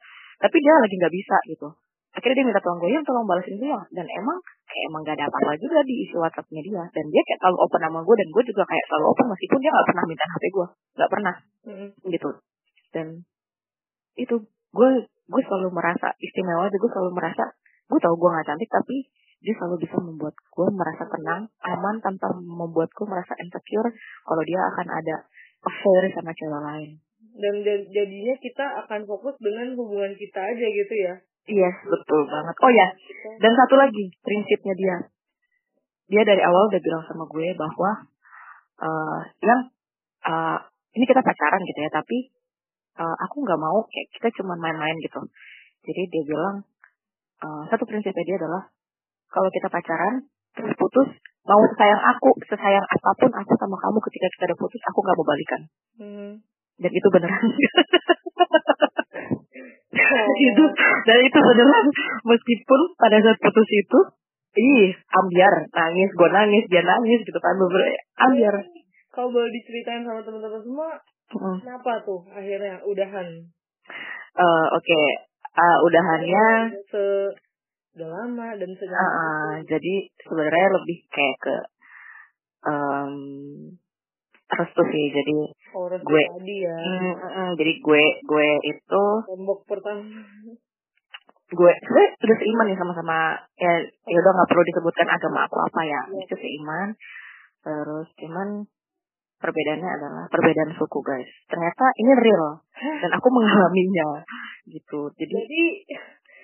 tapi dia lagi nggak bisa gitu akhirnya dia minta tolong gue yang tolong balasin gue yang dan emang kayak emang gak ada apa-apa juga di isi WhatsAppnya dia. Dan dia kayak selalu open sama gue dan gue juga kayak selalu open meskipun dia nggak pernah minta HP gue nggak pernah. Mm-mm. gitu. Dan itu gue gue selalu merasa istimewa gue selalu merasa gue tau gue nggak cantik tapi dia selalu bisa membuat gue merasa tenang aman tanpa membuat gue merasa insecure kalau dia akan ada affair sama cewek lain. Dan ja- jadinya kita akan fokus dengan hubungan kita aja gitu ya. Yes betul banget. Oh ya dan satu lagi prinsipnya dia. Dia dari awal udah bilang sama gue bahwa eh yang eh, ini kita pacaran gitu ya tapi eh, aku nggak mau kayak kita cuma main-main gitu. Jadi dia bilang eh, satu prinsipnya dia adalah kalau kita pacaran terus putus mau sesayang aku sesayang apa pun aku sama kamu ketika kita udah putus aku nggak mau balikan. Hmm. dan itu beneran. (laughs) (laughs) itu dan itu beneran meskipun pada saat putus itu ih ambiar nangis gue nangis dia nangis gitu kan bener ambiar Kalau boleh diceritain sama teman-teman semua, Mm. kenapa tuh akhirnya udahan? Eh, oke Eh, udahannya Se udah lama dan eh, eh, jadi sebenarnya lebih kayak ke em restu sih jadi orang gue- tadi ya. mm, mm, mm, jadi gue gue itu Tembok pertama. gue gue udah seiman nih sama-sama ya ya udah nggak perlu disebutkan agama aku apa ya Iya. itu seiman terus cuman perbedaannya adalah perbedaan suku guys ternyata ini real dan aku mengalaminya gitu jadi Jadi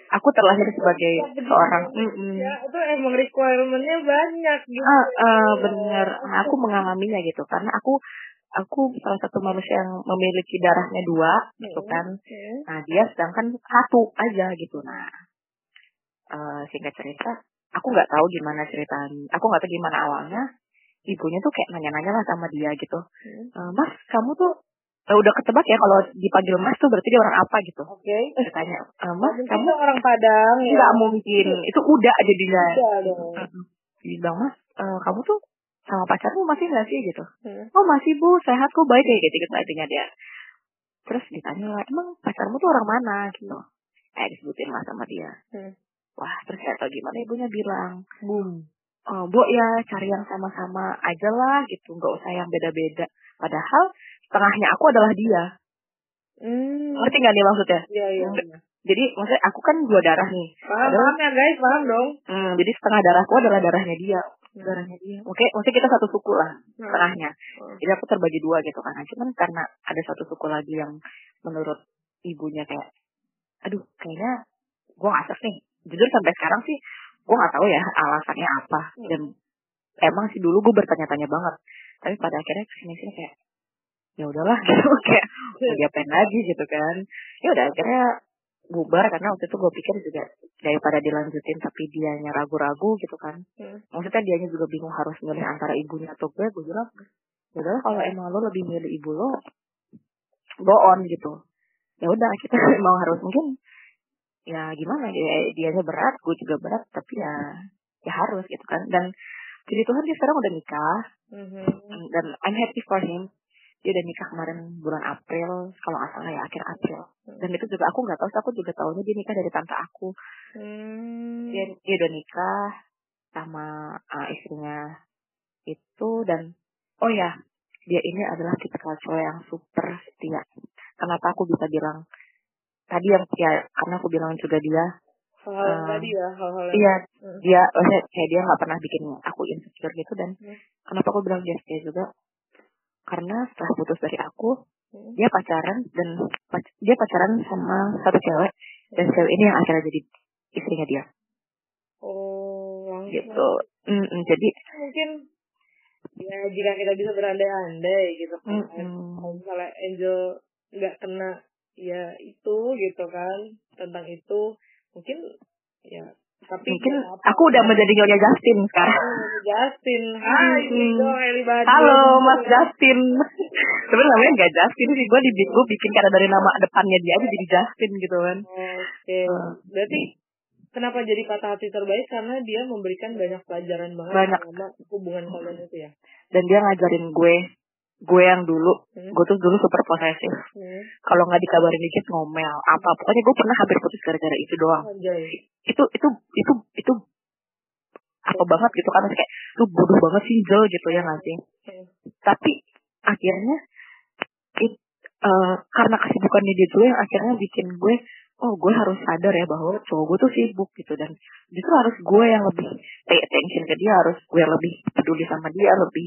aku terlahir sebagai seorang mm-mm. ya itu emang requirement-nya banyak gitu. Ah, ah, bener nah, aku mengalaminya gitu karena aku aku salah satu manusia yang memiliki darahnya dua gitu Hmm. kan Hmm. Nah dia sedangkan satu aja gitu. Nah eh, singkat cerita, aku nggak tahu gimana ceritanya. Aku nggak tahu gimana awalnya. Ibunya tuh kayak nanya-nanya lah sama dia gitu. Hmm. "Eh, mas, kamu tuh eh, udah ketebak ya kalau dipanggil mas tuh berarti dia orang apa gitu. Oke. Dia tanya, "Eh, mas Mungkin kamu orang Padang ya. nggak mungkin. Itu udah jadinya. Iya dong. Bilang, mas eh, kamu tuh sama pacarmu masih nggak sih gitu. Hmm. Oh masih bu, sehat kok baik kayak gitu gitu artinya dia. Terus ditanya emang pacarmu tuh orang mana gitu. Eh disebutin lah sama dia. Hmm. Wah terus saya tau gimana ibunya bilang, Boom. oh, bu ya cari yang sama-sama aja lah gitu, nggak usah yang beda-beda. Padahal setengahnya aku adalah dia. Hmm. Ngerti nggak nih maksudnya? Iya iya. Enggak. Jadi maksudnya aku kan dua darah nih. Paham, paham ya guys, paham dong. Hmm, jadi setengah darahku adalah darahnya dia. Darahnya dia. Oke, maksudnya kita satu suku lah Hmm. setengahnya. Hmm. Jadi aku terbagi dua gitu kan. Cuman karena ada satu suku lagi yang menurut ibunya kayak, aduh kayaknya gue gak asik nih. Jujur sampai sekarang sih gue gak tahu ya alasannya apa. Dan emang sih dulu gue bertanya-tanya banget. Tapi pada akhirnya ke sini-sini kayak, ya udahlah (laughs) gitu kayak mau diapain lagi gitu kan. Ya udah akhirnya bubar karena waktu itu gue pikir juga daripada dilanjutin tapi dianya ragu-ragu gitu kan. Hmm. maksudnya dianya juga bingung harus milih antara ibunya atau gue gue bilang udah kalau emang lo lebih milih ibu lo go on gitu. Ya udah kita (laughs) emang harus mungkin ya gimana dia dianya berat gue juga berat tapi ya ya harus gitu kan. Dan jadi Tuhan dia sekarang udah nikah Mhm. dan I'm happy for him dia udah nikah kemarin bulan April kalau nggak salah ya akhir April dan itu juga aku nggak tahu aku juga tahunya dia nikah dari tante aku Hmm. dia dia udah nikah sama uh, istrinya itu dan oh ya dia ini adalah tipikal cowok yang super setia kenapa aku bisa bilang tadi yang ya karena aku bilang juga dia hal-hal yang eh, tadi ya hal-hal yang iya Hmm. dia maksudnya kayak dia nggak pernah bikin aku insecure gitu dan Hmm. kenapa aku bilang dia setia juga karena setelah putus dari aku Hmm. dia pacaran dan pac- dia pacaran sama satu cewek dan cewek ini yang akhirnya jadi istrinya dia. Oh langsung. Gitu. Mm-mm, jadi mungkin ya jika kita bisa berandai-andai gitu kan. Mm-mm. kalau misalnya Angel nggak kena ya itu gitu kan tentang itu mungkin ya tapi mungkin aku udah menjadi nyonya Justin sekarang. Oh, Justin. Hai Hmm. Halo Mas Justin. Sebenarnya namanya nggak Justin sih. Gue di gue bikin karena dari nama depannya dia aja jadi Justin gitu kan. Oke. Hmm. berarti kenapa jadi patah hati terbaik? Karena dia memberikan banyak pelajaran banget Banyak. hubungan kalian itu ya. Dan dia ngajarin gue gue yang dulu Hmm. gue tuh dulu super posesif Hmm. kalau nggak dikabarin dikit ngomel apa pokoknya gue pernah hampir putus gara-gara itu doang Anjay. itu itu itu itu apa banget gitu kan Maksudnya kayak lu bodoh banget sih Jel gitu ya nggak sih Hmm. tapi akhirnya it, eh, karena kesibukannya dia juga yang akhirnya bikin gue oh gue harus sadar ya bahwa cowok gue tuh sibuk gitu dan justru harus gue yang lebih pay attention ke dia harus gue yang lebih peduli sama dia lebih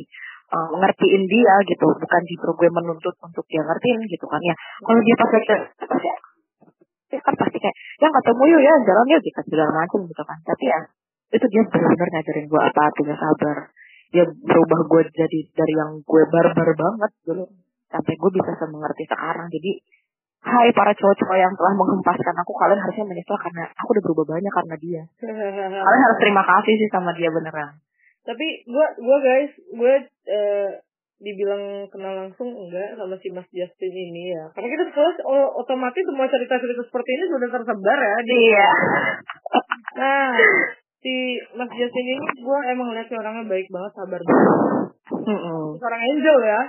eh, ngertiin dia gitu. Bukan justru gue menuntut untuk dia ngertiin gitu kan ya. Kalau dia pas lagi ya kan pasti kayak yang ketemu yuk ya jalan yuk gitu segala macam gitu kan. Tapi ya itu dia benar-benar ngajarin gue apa artinya sabar. Dia berubah gue jadi dari yang gue barbar banget dulu sampai gue bisa semengerti sekarang. Jadi hai para cowok-cowok yang telah menghempaskan aku kalian harusnya menyesal karena aku udah berubah banyak karena dia. (laughs) Kalian harus terima kasih sih sama dia beneran tapi gua gua guys gue eh, dibilang kenal langsung enggak sama si Mas Justin ini ya. Karena kita sekolah o- otomatis semua cerita-cerita seperti ini sudah tersebar ya di iya. Nah si Mas Justin ini gue emang lihatnya orangnya baik banget sabar banget. Mm-mm. seorang angel ya.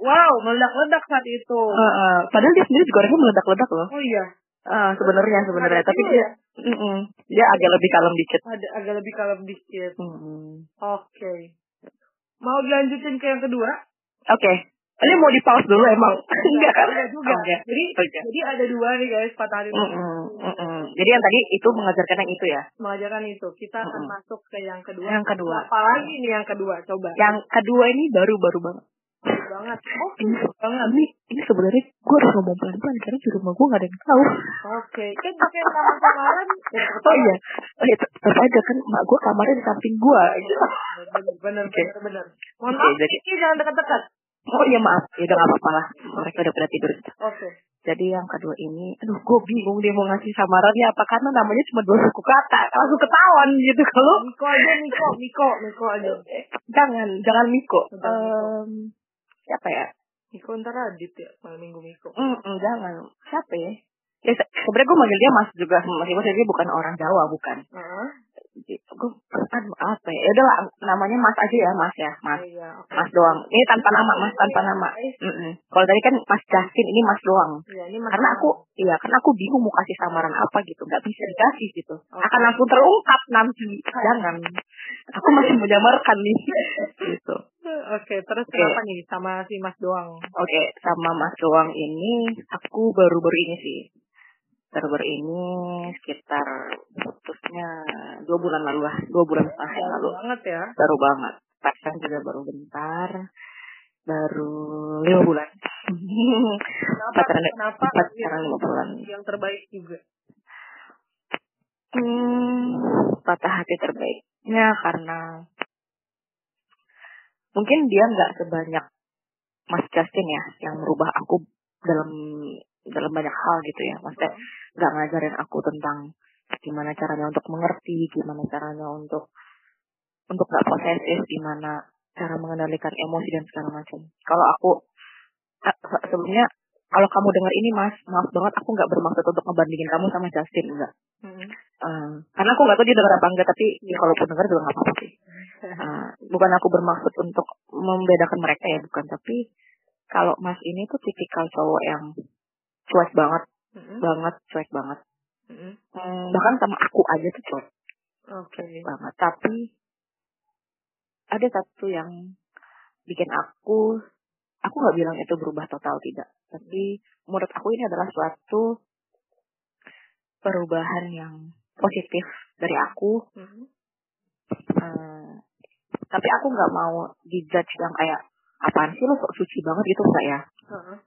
Wow meledak-ledak saat itu. Heeh. padahal dia sendiri juga orangnya meledak-ledak loh. Oh iya Ah, sebenarnya sebenarnya tapi dia mm-mm. dia agak lebih kalem dikit ada agak lebih kalem dikit Mm-mm. oke mau dilanjutin ke yang kedua oke ini mau di pause dulu emang enggak (laughs) kan Enggak juga Oke. jadi Oke. jadi ada dua nih guys patah hati Mm-mm, mm-mm. Jadi yang tadi itu mengajarkan yang itu ya. mengajarkan itu kita akan Mm-mm. masuk ke yang kedua Yang kedua. apalagi nih yang kedua coba Yang kedua ini baru-baru banget. Banget oh Ini, banget ini, ini sebenarnya gue harus ngomong pelan-pelan karena di rumah gue gak ada yang tahu. oke kan pakai sama samaran Oh iya, oh iya, tet- tetap aja kan mak gue kamarnya di samping gue. bener bener Oke. bener bener mohon maaf jadi- jangan dekat-dekat Oh iya maaf, ya udah gak apa-apa lah. Mereka udah pada tidur. oke Jadi yang kedua ini, aduh gue bingung dia mau ngasih samarannya apa karena namanya cuma dua suku kata, langsung ketahuan gitu kalau Miko aja Miko Miko Miko aja jangan jangan Miko. Jangan Miko. Em, siapa ya? Miko ntar Radit ya malam minggu Miko Mm, mm, jangan. Siapa ya? Ya, se- sebenarnya gue manggil dia Mas juga, meskipun dia bukan orang Jawa, bukan. Heeh. Gue, aduh apa ya? Ya udahlah, namanya Mas aja ya, Mas ya, Mas. Oh, iya oke Mas doang. Ini tanpa nama, Mas tanpa nama. Mm-mm. Kalau tadi kan Mas Justin, ini Mas doang. Iya, ini Mas Karena aku, iya, karena aku bingung mau kasih samaran apa gitu, nggak bisa dikasih gitu. Akan langsung terungkap nanti. Jangan. Aku masih menyamarkan nih. (laughs) gitu. Oke, terus Oke. kenapa nih sama si Mas doang? Oke, sama Mas doang ini, aku baru-baru ini sih. Baru-baru ini sekitar putusnya dua bulan lalu lah, dua bulan setengah yang lalu. banget ya. Baru banget. Pacaran juga baru bentar. Baru lima bulan. Kenapa? pacaran, Kenapa? pacaran lima bulan. Yang terbaik juga. Hmm, patah hati terbaiknya karena mungkin dia nggak sebanyak Mas Justin ya yang merubah aku dalam dalam banyak hal gitu ya. Maksudnya nggak ngajarin aku tentang gimana caranya untuk mengerti, gimana caranya untuk untuk nggak posesif, gimana cara mengendalikan emosi dan segala macam. Kalau aku sebelumnya kalau kamu dengar ini mas, maaf banget aku nggak bermaksud untuk ngebandingin kamu sama Justin enggak. Hmm. Uh, karena aku nggak tahu dia dengar apa enggak, tapi ya, kalaupun dengar juga nggak apa-apa sih. Uh, (laughs) bukan aku bermaksud untuk membedakan mereka ya, bukan. Tapi kalau mas ini tuh tipikal cowok yang cuek banget, hmm. banget cuek banget. Hmm. Hmm, bahkan sama aku aja tuh cuek. Okay. Banget. Tapi ada satu yang bikin aku aku nggak bilang itu berubah total tidak tapi menurut aku ini adalah suatu perubahan yang positif dari aku mm-hmm. uh, tapi aku nggak mau dijudge yang kayak apaan sih lo sok suci banget gitu enggak ya uh-huh.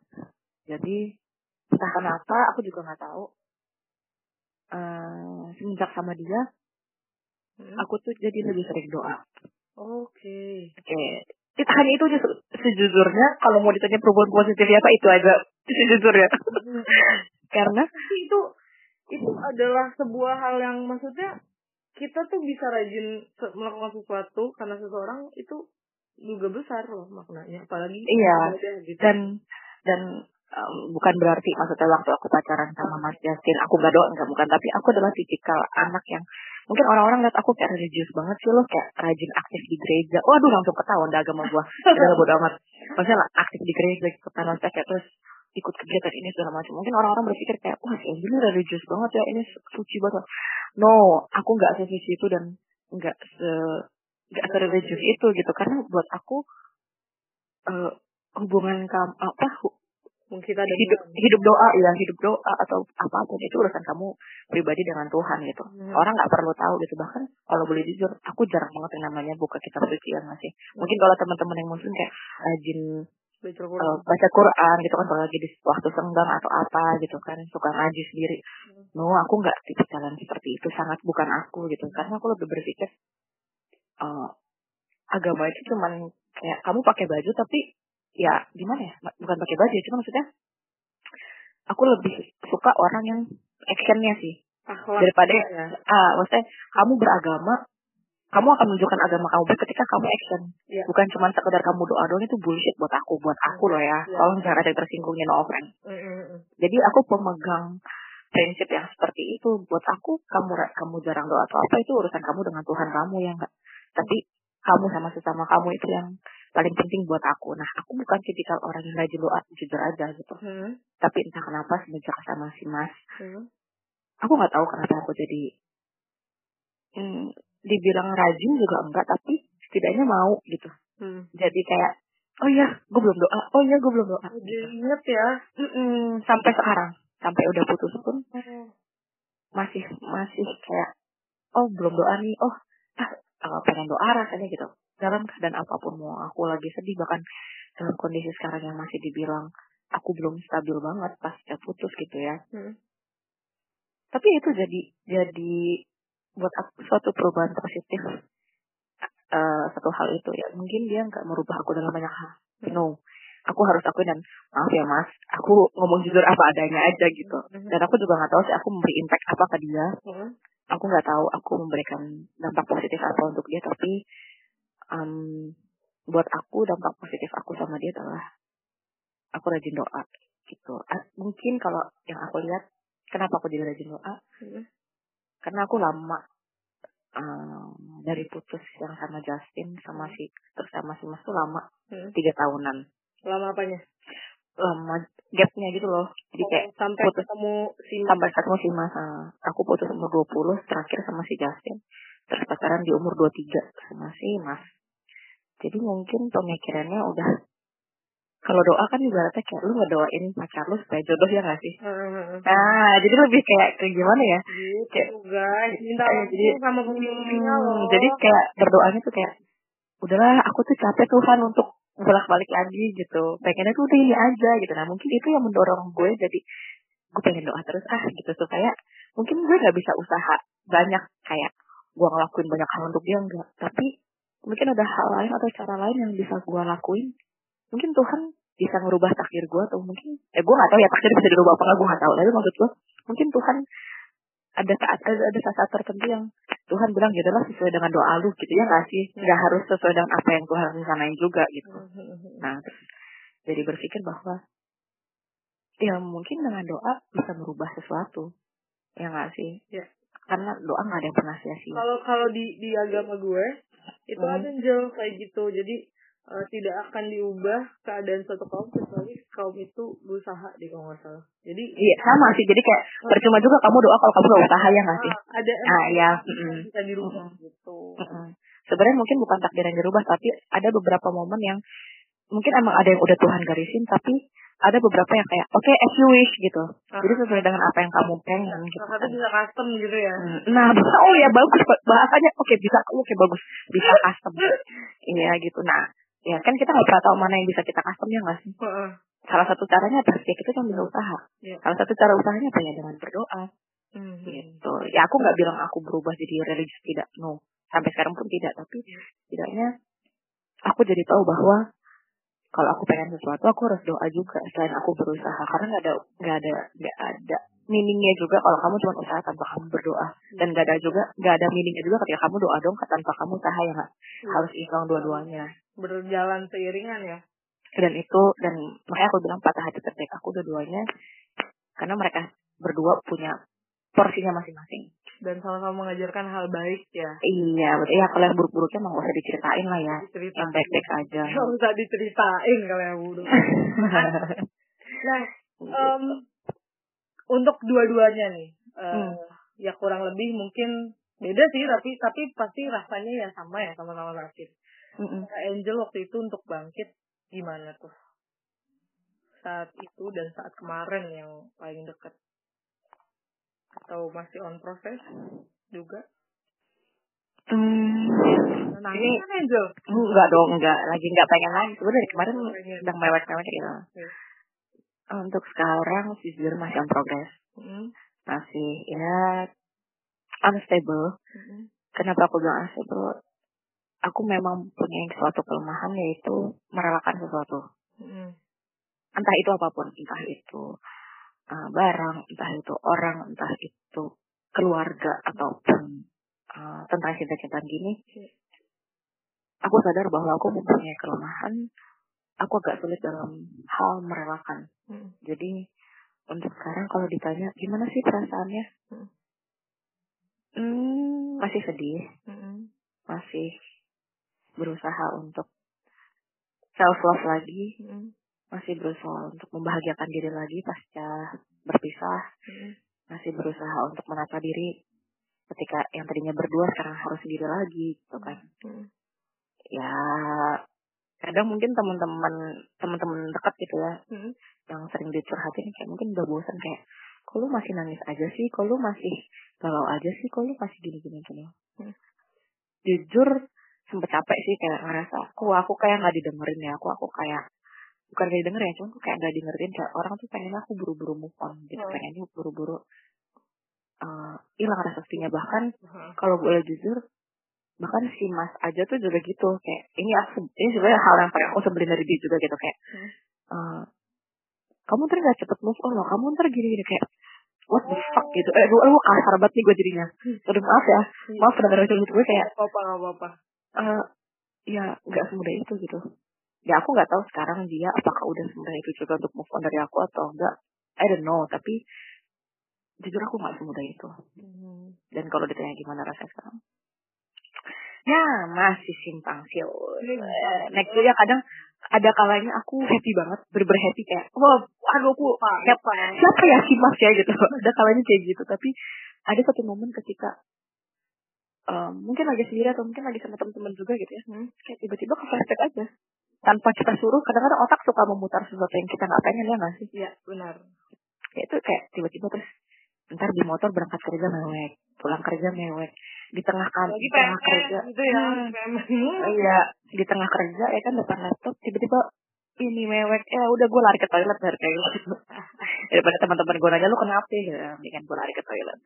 jadi entah kenapa aku juga nggak tahu uh, semenjak sama dia hmm. aku tuh jadi lebih sering doa oke okay. oke okay hanya itu aja sejujurnya kalau mau ditanya perubahan positif apa itu aja sejujurnya (laughs) karena itu itu adalah sebuah hal yang maksudnya kita tuh bisa rajin melakukan sesuatu karena seseorang itu juga besar loh maknanya. Apalagi iya gitu. dan dan um, bukan berarti maksudnya waktu aku pacaran sama Mas Justin aku gak doa enggak bukan. Tapi aku adalah tipikal anak yang mungkin orang-orang lihat aku kayak religius banget sih lo kayak rajin aktif di gereja. Waduh langsung ketahuan dah agama gua. Udah bodo amat. Maksudnya lah aktif di gereja ikutan kayak terus ikut kegiatan ini segala macam. Mungkin orang-orang berpikir kayak wah si ini religius banget ya ini suci banget. No aku nggak sesuci itu dan nggak se nggak religius itu gitu. Karena buat aku uh, hubungan kamu apa mungkin ada hidup hidup doa ya hidup doa atau apa pun itu urusan kamu pribadi dengan Tuhan gitu. Hmm. orang nggak perlu tahu gitu. Bahkan kalau boleh jujur aku jarang banget yang namanya buka kitab suci yang masih hmm. mungkin kalau teman-teman yang muslim kayak rajin baca Quran. Uh, baca Quran gitu kan kalau lagi di waktu senggang atau apa gitu kan suka ngaji sendiri hmm. no aku nggak tipe jalan seperti itu sangat bukan aku gitu karena aku lebih berpikir uh, agama itu cuman kayak kamu pakai baju tapi ya gimana ya bukan pakai baju cuma maksudnya aku lebih suka orang yang actionnya sih Akhlak daripada ya. ah maksudnya kamu beragama kamu akan menunjukkan agama kamu ketika kamu action ya. bukan cuma sekedar kamu doa doang itu bullshit buat aku buat aku loh ya, ya. kalau misalnya ada yang tersinggungnya no offense mm -hmm. jadi aku pemegang prinsip yang seperti itu buat aku kamu kamu jarang doa atau apa itu urusan kamu dengan Tuhan kamu ya enggak tapi kamu sama sesama kamu itu yang paling penting buat aku. Nah, aku bukan tipikal orang yang rajin doa, jujur aja gitu. Hmm. Tapi entah kenapa semenjak sama si Mas, hmm. aku nggak tahu kenapa aku jadi hmm, dibilang rajin juga enggak, tapi setidaknya mau gitu. Hmm. Jadi kayak, oh iya, gue belum doa, oh iya, gue belum doa. Gitu. inget ya, Mm-mm, sampai sekarang, sampai udah putus pun hmm. masih masih kayak, oh belum doa nih, oh ah, pengen doa rasanya gitu dalam keadaan apa pun mau aku lagi sedih bahkan dalam kondisi sekarang yang masih dibilang aku belum stabil banget pas pasca putus gitu ya hmm. tapi itu jadi jadi buat aku suatu perubahan positif uh, satu hal itu ya mungkin dia nggak merubah aku dalam banyak hal no aku harus akuin dan maaf ya mas aku ngomong jujur apa adanya aja gitu hmm. dan aku juga nggak tahu sih aku memberi impact apa ke dia hmm. aku nggak tahu aku memberikan dampak positif apa untuk dia tapi um, buat aku dampak positif aku sama dia adalah aku rajin doa gitu. Mungkin kalau yang aku lihat kenapa aku jadi rajin doa? Hmm. Karena aku lama um, dari putus yang sama Justin sama si terus sama si Mas tuh lama hmm. tiga tahunan. Lama apanya? Lama gapnya gitu loh. Jadi kayak oh, sampai putus, ketemu si Mas. Sampai ketemu si Mas. Uh, aku putus umur 20 terakhir sama si Justin. Terus pacaran di umur 23 sama si Mas jadi mungkin pemikirannya udah kalau doa kan ibaratnya kayak lu ngedoain pacar lu supaya jodoh ya gak sih? Hmm. Nah, jadi lebih kayak kayak gimana ya? Gitu, kayak, guys, minta kayak, jadi, sama pemimpinnya hmm, loh. Jadi kayak berdoanya tuh kayak, udahlah aku tuh capek Tuhan untuk bolak-balik lagi gitu. Pengennya tuh udah ini aja gitu. Nah mungkin itu yang mendorong gue jadi gue pengen doa terus ah gitu supaya mungkin gue gak bisa usaha banyak kayak gue ngelakuin banyak hal untuk dia enggak. Tapi mungkin ada hal lain atau cara lain yang bisa gue lakuin mungkin Tuhan bisa merubah takdir gue atau mungkin eh gue gak tahu ya takdir bisa dirubah apa gue gak tahu. Tapi maksud gue mungkin Tuhan ada saat ada, ada saat, saat tertentu yang Tuhan bilang ya adalah sesuai dengan doa lu gitu ya nggak sih? Nggak harus sesuai dengan apa yang Tuhan rencanain juga gitu. Nah terus jadi berpikir bahwa ya mungkin dengan doa bisa merubah sesuatu. Ya nggak sih? Ya. karena doa nggak ada yang pernah sia-sia. Kalau kalau di di agama gue itu Hmm. ada angel kayak gitu. Jadi eh, tidak akan diubah keadaan suatu kaum kecuali kaum itu berusaha di kalau nggak salah. Jadi iya sama sih. Jadi kayak percuma juga kamu doa kalau kamu nggak usaha ya nggak sih? Ah, ada ah ya bisa dirubah gitu. Mm-mm. sebenarnya mungkin bukan takdir yang dirubah tapi ada beberapa momen yang mungkin emang ada yang udah Tuhan garisin tapi ada beberapa yang kayak oke as you wish gitu. Jadi sesuai dengan apa yang kamu pengen gitu salah satu kan. bisa custom gitu ya. Hmm, Nah, bisa (laughs) oh ya bagus. Bahasanya oke bisa oke bagus. Bisa custom. (laughs) Iya gitu. Nah, ya kan kita nggak pernah tahu mana yang bisa kita custom ya nggak sih? Heeh. Salah satu caranya apa? Ya kita bisa usaha. Iya. Salah satu cara usahanya apa ya dengan berdoa Hmm. gitu. Ya aku nggak bilang aku berubah jadi religius tidak, no. Sampai sekarang pun tidak. Tapi setidaknya aku jadi tahu bahwa kalau aku pengen sesuatu aku harus doa juga selain aku berusaha karena nggak ada nggak ada nggak ada meaningnya juga kalau kamu cuma usaha tanpa kamu berdoa dan nggak ada juga nggak ada meaningnya juga ketika kamu doa dong tanpa kamu usaha ya nggak Iya. harus imbang dua-duanya berjalan seiringan ya. Dan itu dan makanya aku bilang patah hati terbaik aku dua-duanya karena mereka berdua punya porsinya masing-masing. Dan sama-sama mengajarkan hal baik ya. Iya betul. Ya kalau yang buruk-buruknya gak usah diceritain lah ya. Cerita yang baik-baik aja. (laughs) Nggak usah diceritain kalau yang buruk. (laughs) Nah em, untuk dua-duanya nih eh, Hmm. ya kurang lebih mungkin beda sih tapi tapi pasti rasanya ya sama ya sama-sama sakit Mm-mm. Kak Angel waktu itu untuk bangkit gimana tuh? Saat itu dan saat kemarin yang paling dekat atau masih on proses juga? Hmm, nah, ini kan Angel? enggak dong enggak. Lagi enggak pengen lagi sebenarnya dari kemarin Pengen. sedang mewek-mewek gitu. Iya. untuk sekarang jujur masih on progress. Mm-mm. masih ya unstable. Mm-mm. kenapa aku bilang unstable aku memang punya suatu kelemahan yaitu merelakan sesuatu Mm-mm. entah itu apa pun entah itu uh, barang entah itu orang entah itu keluarga ataupun uh, tentang cinta-cintaan gini aku sadar bahwa aku mempunyai kelemahan aku agak sulit dalam hal merelakan Mm-mm. jadi untuk sekarang kalau ditanya gimana sih perasaannya Hmm. hmm, masih sedih Mm-mm. masih berusaha untuk self love lagi Mm-mm. masih berusaha untuk membahagiakan diri lagi pasca berpisah Mm-mm. masih berusaha untuk menata diri ketika yang tadinya berdua sekarang harus sendiri lagi gitu kan Mm-mm. ya kadang mungkin teman-teman teman-teman dekat gitu ya Mm-mm. yang sering dicurhatin kayak mungkin udah bosan kayak kok lu masih nangis aja sih kok lu masih galau aja sih kok lu masih gini gini gini Hmm. jujur sempet capek sih kayak ngerasa aku aku kayak nggak didengerin ya aku aku kayak bukan gak didengerin ya cuma aku kayak nggak dengerin kayak orang tuh pengen aku buru-buru move on gitu Hmm. pengennya buru-buru eh, hilang rasa sepinya bahkan Uh-huh. kalau boleh jujur bahkan si mas aja tuh juga gitu kayak ini aku ini sebenarnya hal yang paling aku sebelin dari dia juga gitu kayak Hmm. eh, kamu ntar gak cepet move on loh kamu ntar gini gini kayak what the fuck? gitu. Eh gue kasar banget nih gue jadinya. Sorry, maaf ya. Maaf pendengar curhat gue kayak Gak apa gak eh ya nggak semudah itu gitu. Ya aku nggak tahu sekarang dia apakah udah semudah itu juga untuk move on dari aku atau enggak I don't know tapi jujur aku nggak semudah itu. Mm. dan kalau ditanya gimana rasanya sekarang? Ya masih simpang siur Eh, next ya kadang ada kalanya aku happy banget berber happy kayak wah aduh aku siapa? siapa ya si mas ya? gitu. Ada kalanya kayak gitu tapi ada satu momen ketika em, mungkin lagi sendiri atau mungkin lagi sama teman-teman juga gitu ya. Hmm. kayak tiba-tiba ke flashback aja. Tanpa kita suruh kadang-kadang otak suka memutar sesuatu yang kita nggak pengen ya nggak sih? Iya benar. Kayak itu kayak tiba-tiba terus ntar di motor berangkat kerja mewek pulang kerja mewek di tengah kan di tengah kerja. gitu ya Hmm. Iya di tengah kerja ya kan depan laptop tiba-tiba ini mewek. Ya udah gue lari ke toilet dari gitu. (laughs) Daripada teman-teman gue nanya lu kenapa? Ya mendingan gue lari ke toilet.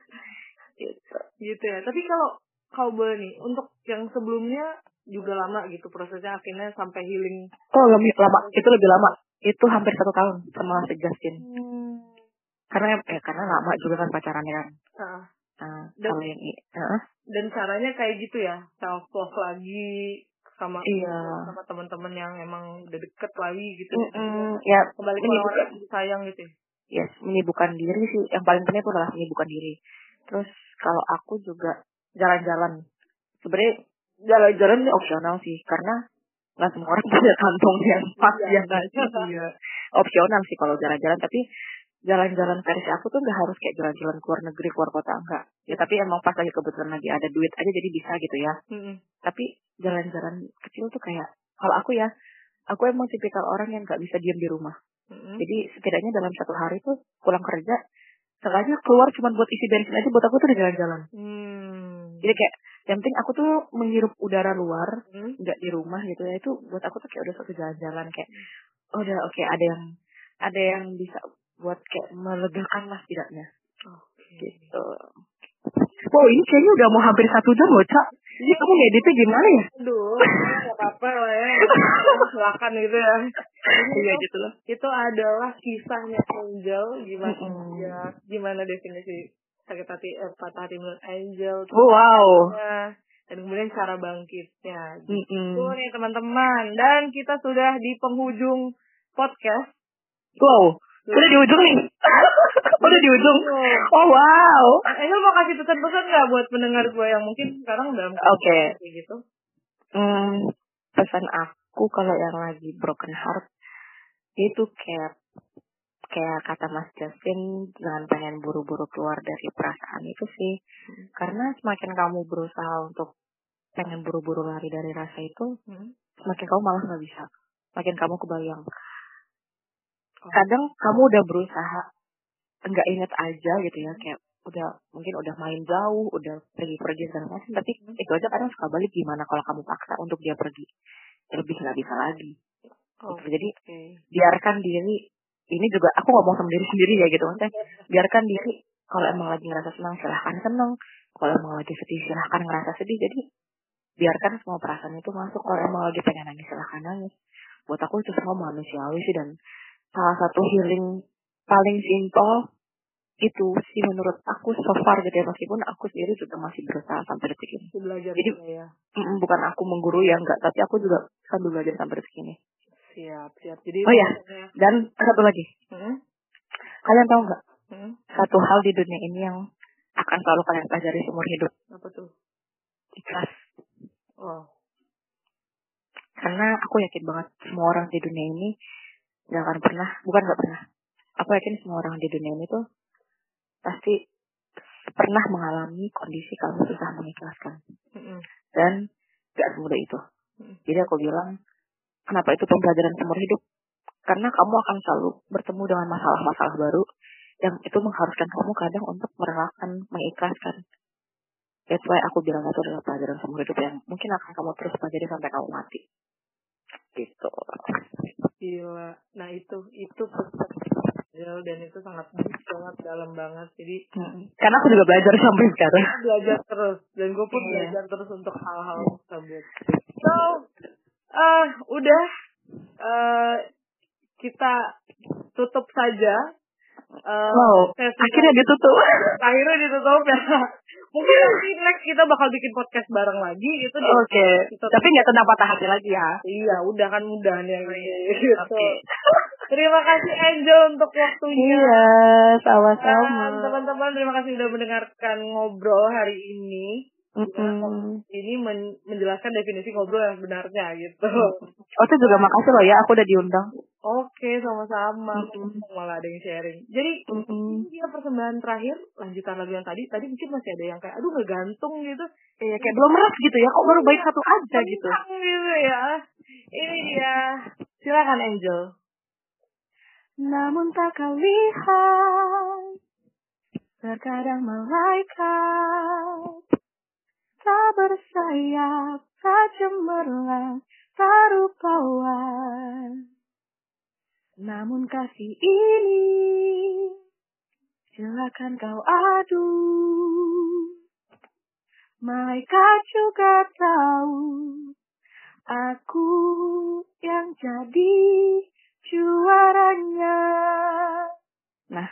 Gitu. Gitu ya. Tapi kalau kau boleh nih untuk yang sebelumnya juga lama gitu prosesnya akhirnya sampai healing. Oh lebih lama. Itu lebih lama. Itu hampir satu tahun sama si Justin. Karena ya karena lama juga kan pacarannya kan. Nah, nah, Dan- kalau yang i- Heeh. dan caranya kayak gitu ya self love lagi sama Iya. sama teman-teman yang emang udah deket lagi gitu Mm-mm, ya kembali ke orang yang sayang gitu ya. yes menyibukkan diri sih. Yang paling penting itu adalah menyibukkan diri. Terus kalau aku juga jalan-jalan. Sebenarnya jalan-jalan ini opsional sih karena nggak semua orang (laughs) punya kantong yang pas ya nggak sih. Iya. opsional sih kalau jalan-jalan tapi jalan-jalan versi aku tuh nggak harus kayak jalan-jalan keluar negeri keluar kota enggak ya tapi emang pas lagi kebetulan lagi ada duit aja jadi bisa gitu ya. Mm-mm. tapi jalan-jalan kecil tuh kayak kalau aku ya aku emang tipikal orang yang nggak bisa diam di rumah. Mm-mm. jadi setidaknya dalam satu hari tuh pulang kerja sengaja keluar cuma buat isi bensin aja buat aku tuh udah jalan-jalan Hmm. jadi kayak yang penting aku tuh menghirup udara luar Hmm. nggak di rumah gitu ya itu buat aku tuh kayak udah satu jalan-jalan kayak oh, udah oke ada yang ada yang bisa buat kayak melegakan lah setidaknya Oke. gitu wow ini kayaknya udah mau hampir satu jam loh cak jadi kamu ngeditnya gimana ya Aduh, nggak apa-apa lah ya. Silakan gitu ya. iya gitu loh Itu adalah kisahnya Angel gimana Mm-mm. ya gimana definisi sakit hati eh, patah hati menurut Angel oh, wow dan kemudian cara bangkitnya. Mm-mm. Itu nih teman-teman dan kita sudah di penghujung podcast. wow udah di ujung nih (laughs) udah di ujung oh wow Angel mau kasih pesan-pesan nggak buat pendengar gue yang mungkin sekarang dalam Oke. kayak gitu? Hmm, pesan aku kalau yang lagi broken heart itu kayak kayak kata Mas Justin jangan pengen buru-buru keluar dari perasaan itu sih. Karena semakin kamu berusaha untuk pengen buru-buru lari dari rasa itu Hmm. semakin kamu malah nggak bisa. Makin kamu kebayang. Kadang kamu udah berusaha nggak inget aja gitu ya kayak udah mungkin udah main jauh udah pergi-pergi segala macam tapi itu aja kadang suka balik gimana kalau kamu paksa untuk dia pergi? Lebih nggak bisa lagi. Oh, Gitu. jadi Oke. biarkan diri ini juga aku ngomong sama diri sendiri ya gitu. Maksudnya biarkan diri kalau emang lagi ngerasa senang silahkan senang kalau emang lagi sedih silahkan ngerasa sedih. Jadi biarkan semua perasaan itu masuk. Kalau emang lagi pengen nangis silahkan nangis. Buat aku itu semua manusiawi sih dan salah satu healing paling simple itu sih menurut aku so far gitu ya. Meskipun aku sendiri juga masih berusaha sampai detik ini. Belajar Jadi- ya. Bukan aku menggurui ya enggak. Tapi aku juga sambil belajar sampai detik ini Siap, siap. Jadi Oh iya. pokoknya- dan satu lagi Hmm? kalian tahu nggak Hmm? satu hal di dunia ini yang akan selalu kalian pelajari seumur hidup Apa tuh? ikhlas Oh. karena aku yakin banget semua orang di dunia ini nggak akan pernah bukan nggak pernah aku yakin semua orang di dunia ini tuh pasti pernah mengalami kondisi kamu susah mengikhlaskan Mm-mm. dan gak semudah itu Mm. jadi aku bilang kenapa itu pembelajaran seumur hidup karena kamu akan selalu bertemu dengan masalah-masalah baru yang itu mengharuskan kamu kadang untuk merelakan mengikhlaskan That's why aku bilang itu adalah pelajaran seumur hidup yang mungkin akan kamu terus pelajari sampai kamu mati. Gitu. Gila. Nah itu itu pesan dan itu sangat banget dalam banget. Jadi Mm. Karena aku juga belajar sampai sekarang. belajar terus dan gue pun Iya. belajar terus untuk hal-hal tersebut. So, eh udah eh kita tutup saja. Eh, Wow, sesi akhirnya ditutup. (laughs) akhirnya ditutup ya. Mungkin nanti next kita bakal bikin podcast bareng lagi gitu. Oke. Kita- Tapi nggak tentang patah hati lagi ya. Iya, udah kan mudah nih. Gitu. Oke. (laughs) Terima kasih Angel untuk waktunya. Iya, sama-sama. teman-teman terima kasih sudah mendengarkan ngobrol hari ini. Mm-mm. Ini men- menjelaskan definisi ngobrol yang sebenarnya gitu. Oh, itu juga makasih loh ya, aku udah diundang. Oke, sama-sama. Mm-mm. Malah ada yang sharing. Jadi ini dia persembahan terakhir, lanjutan lagu yang tadi. Tadi mungkin masih ada yang kayak, aduh ngegantung gitu. Iya, kayak belum meras gitu ya, kok baru baik satu aja gitu. Gitu ya. Ini dia. Silakan Angel. Namun tak kau lihat Terkadang malaikat Tak bersayap Tak cemerlang Tak rupawan Namun kasih ini Silakan kau adu Malaikat juga tahu Aku yang jadi juaranya. Nah,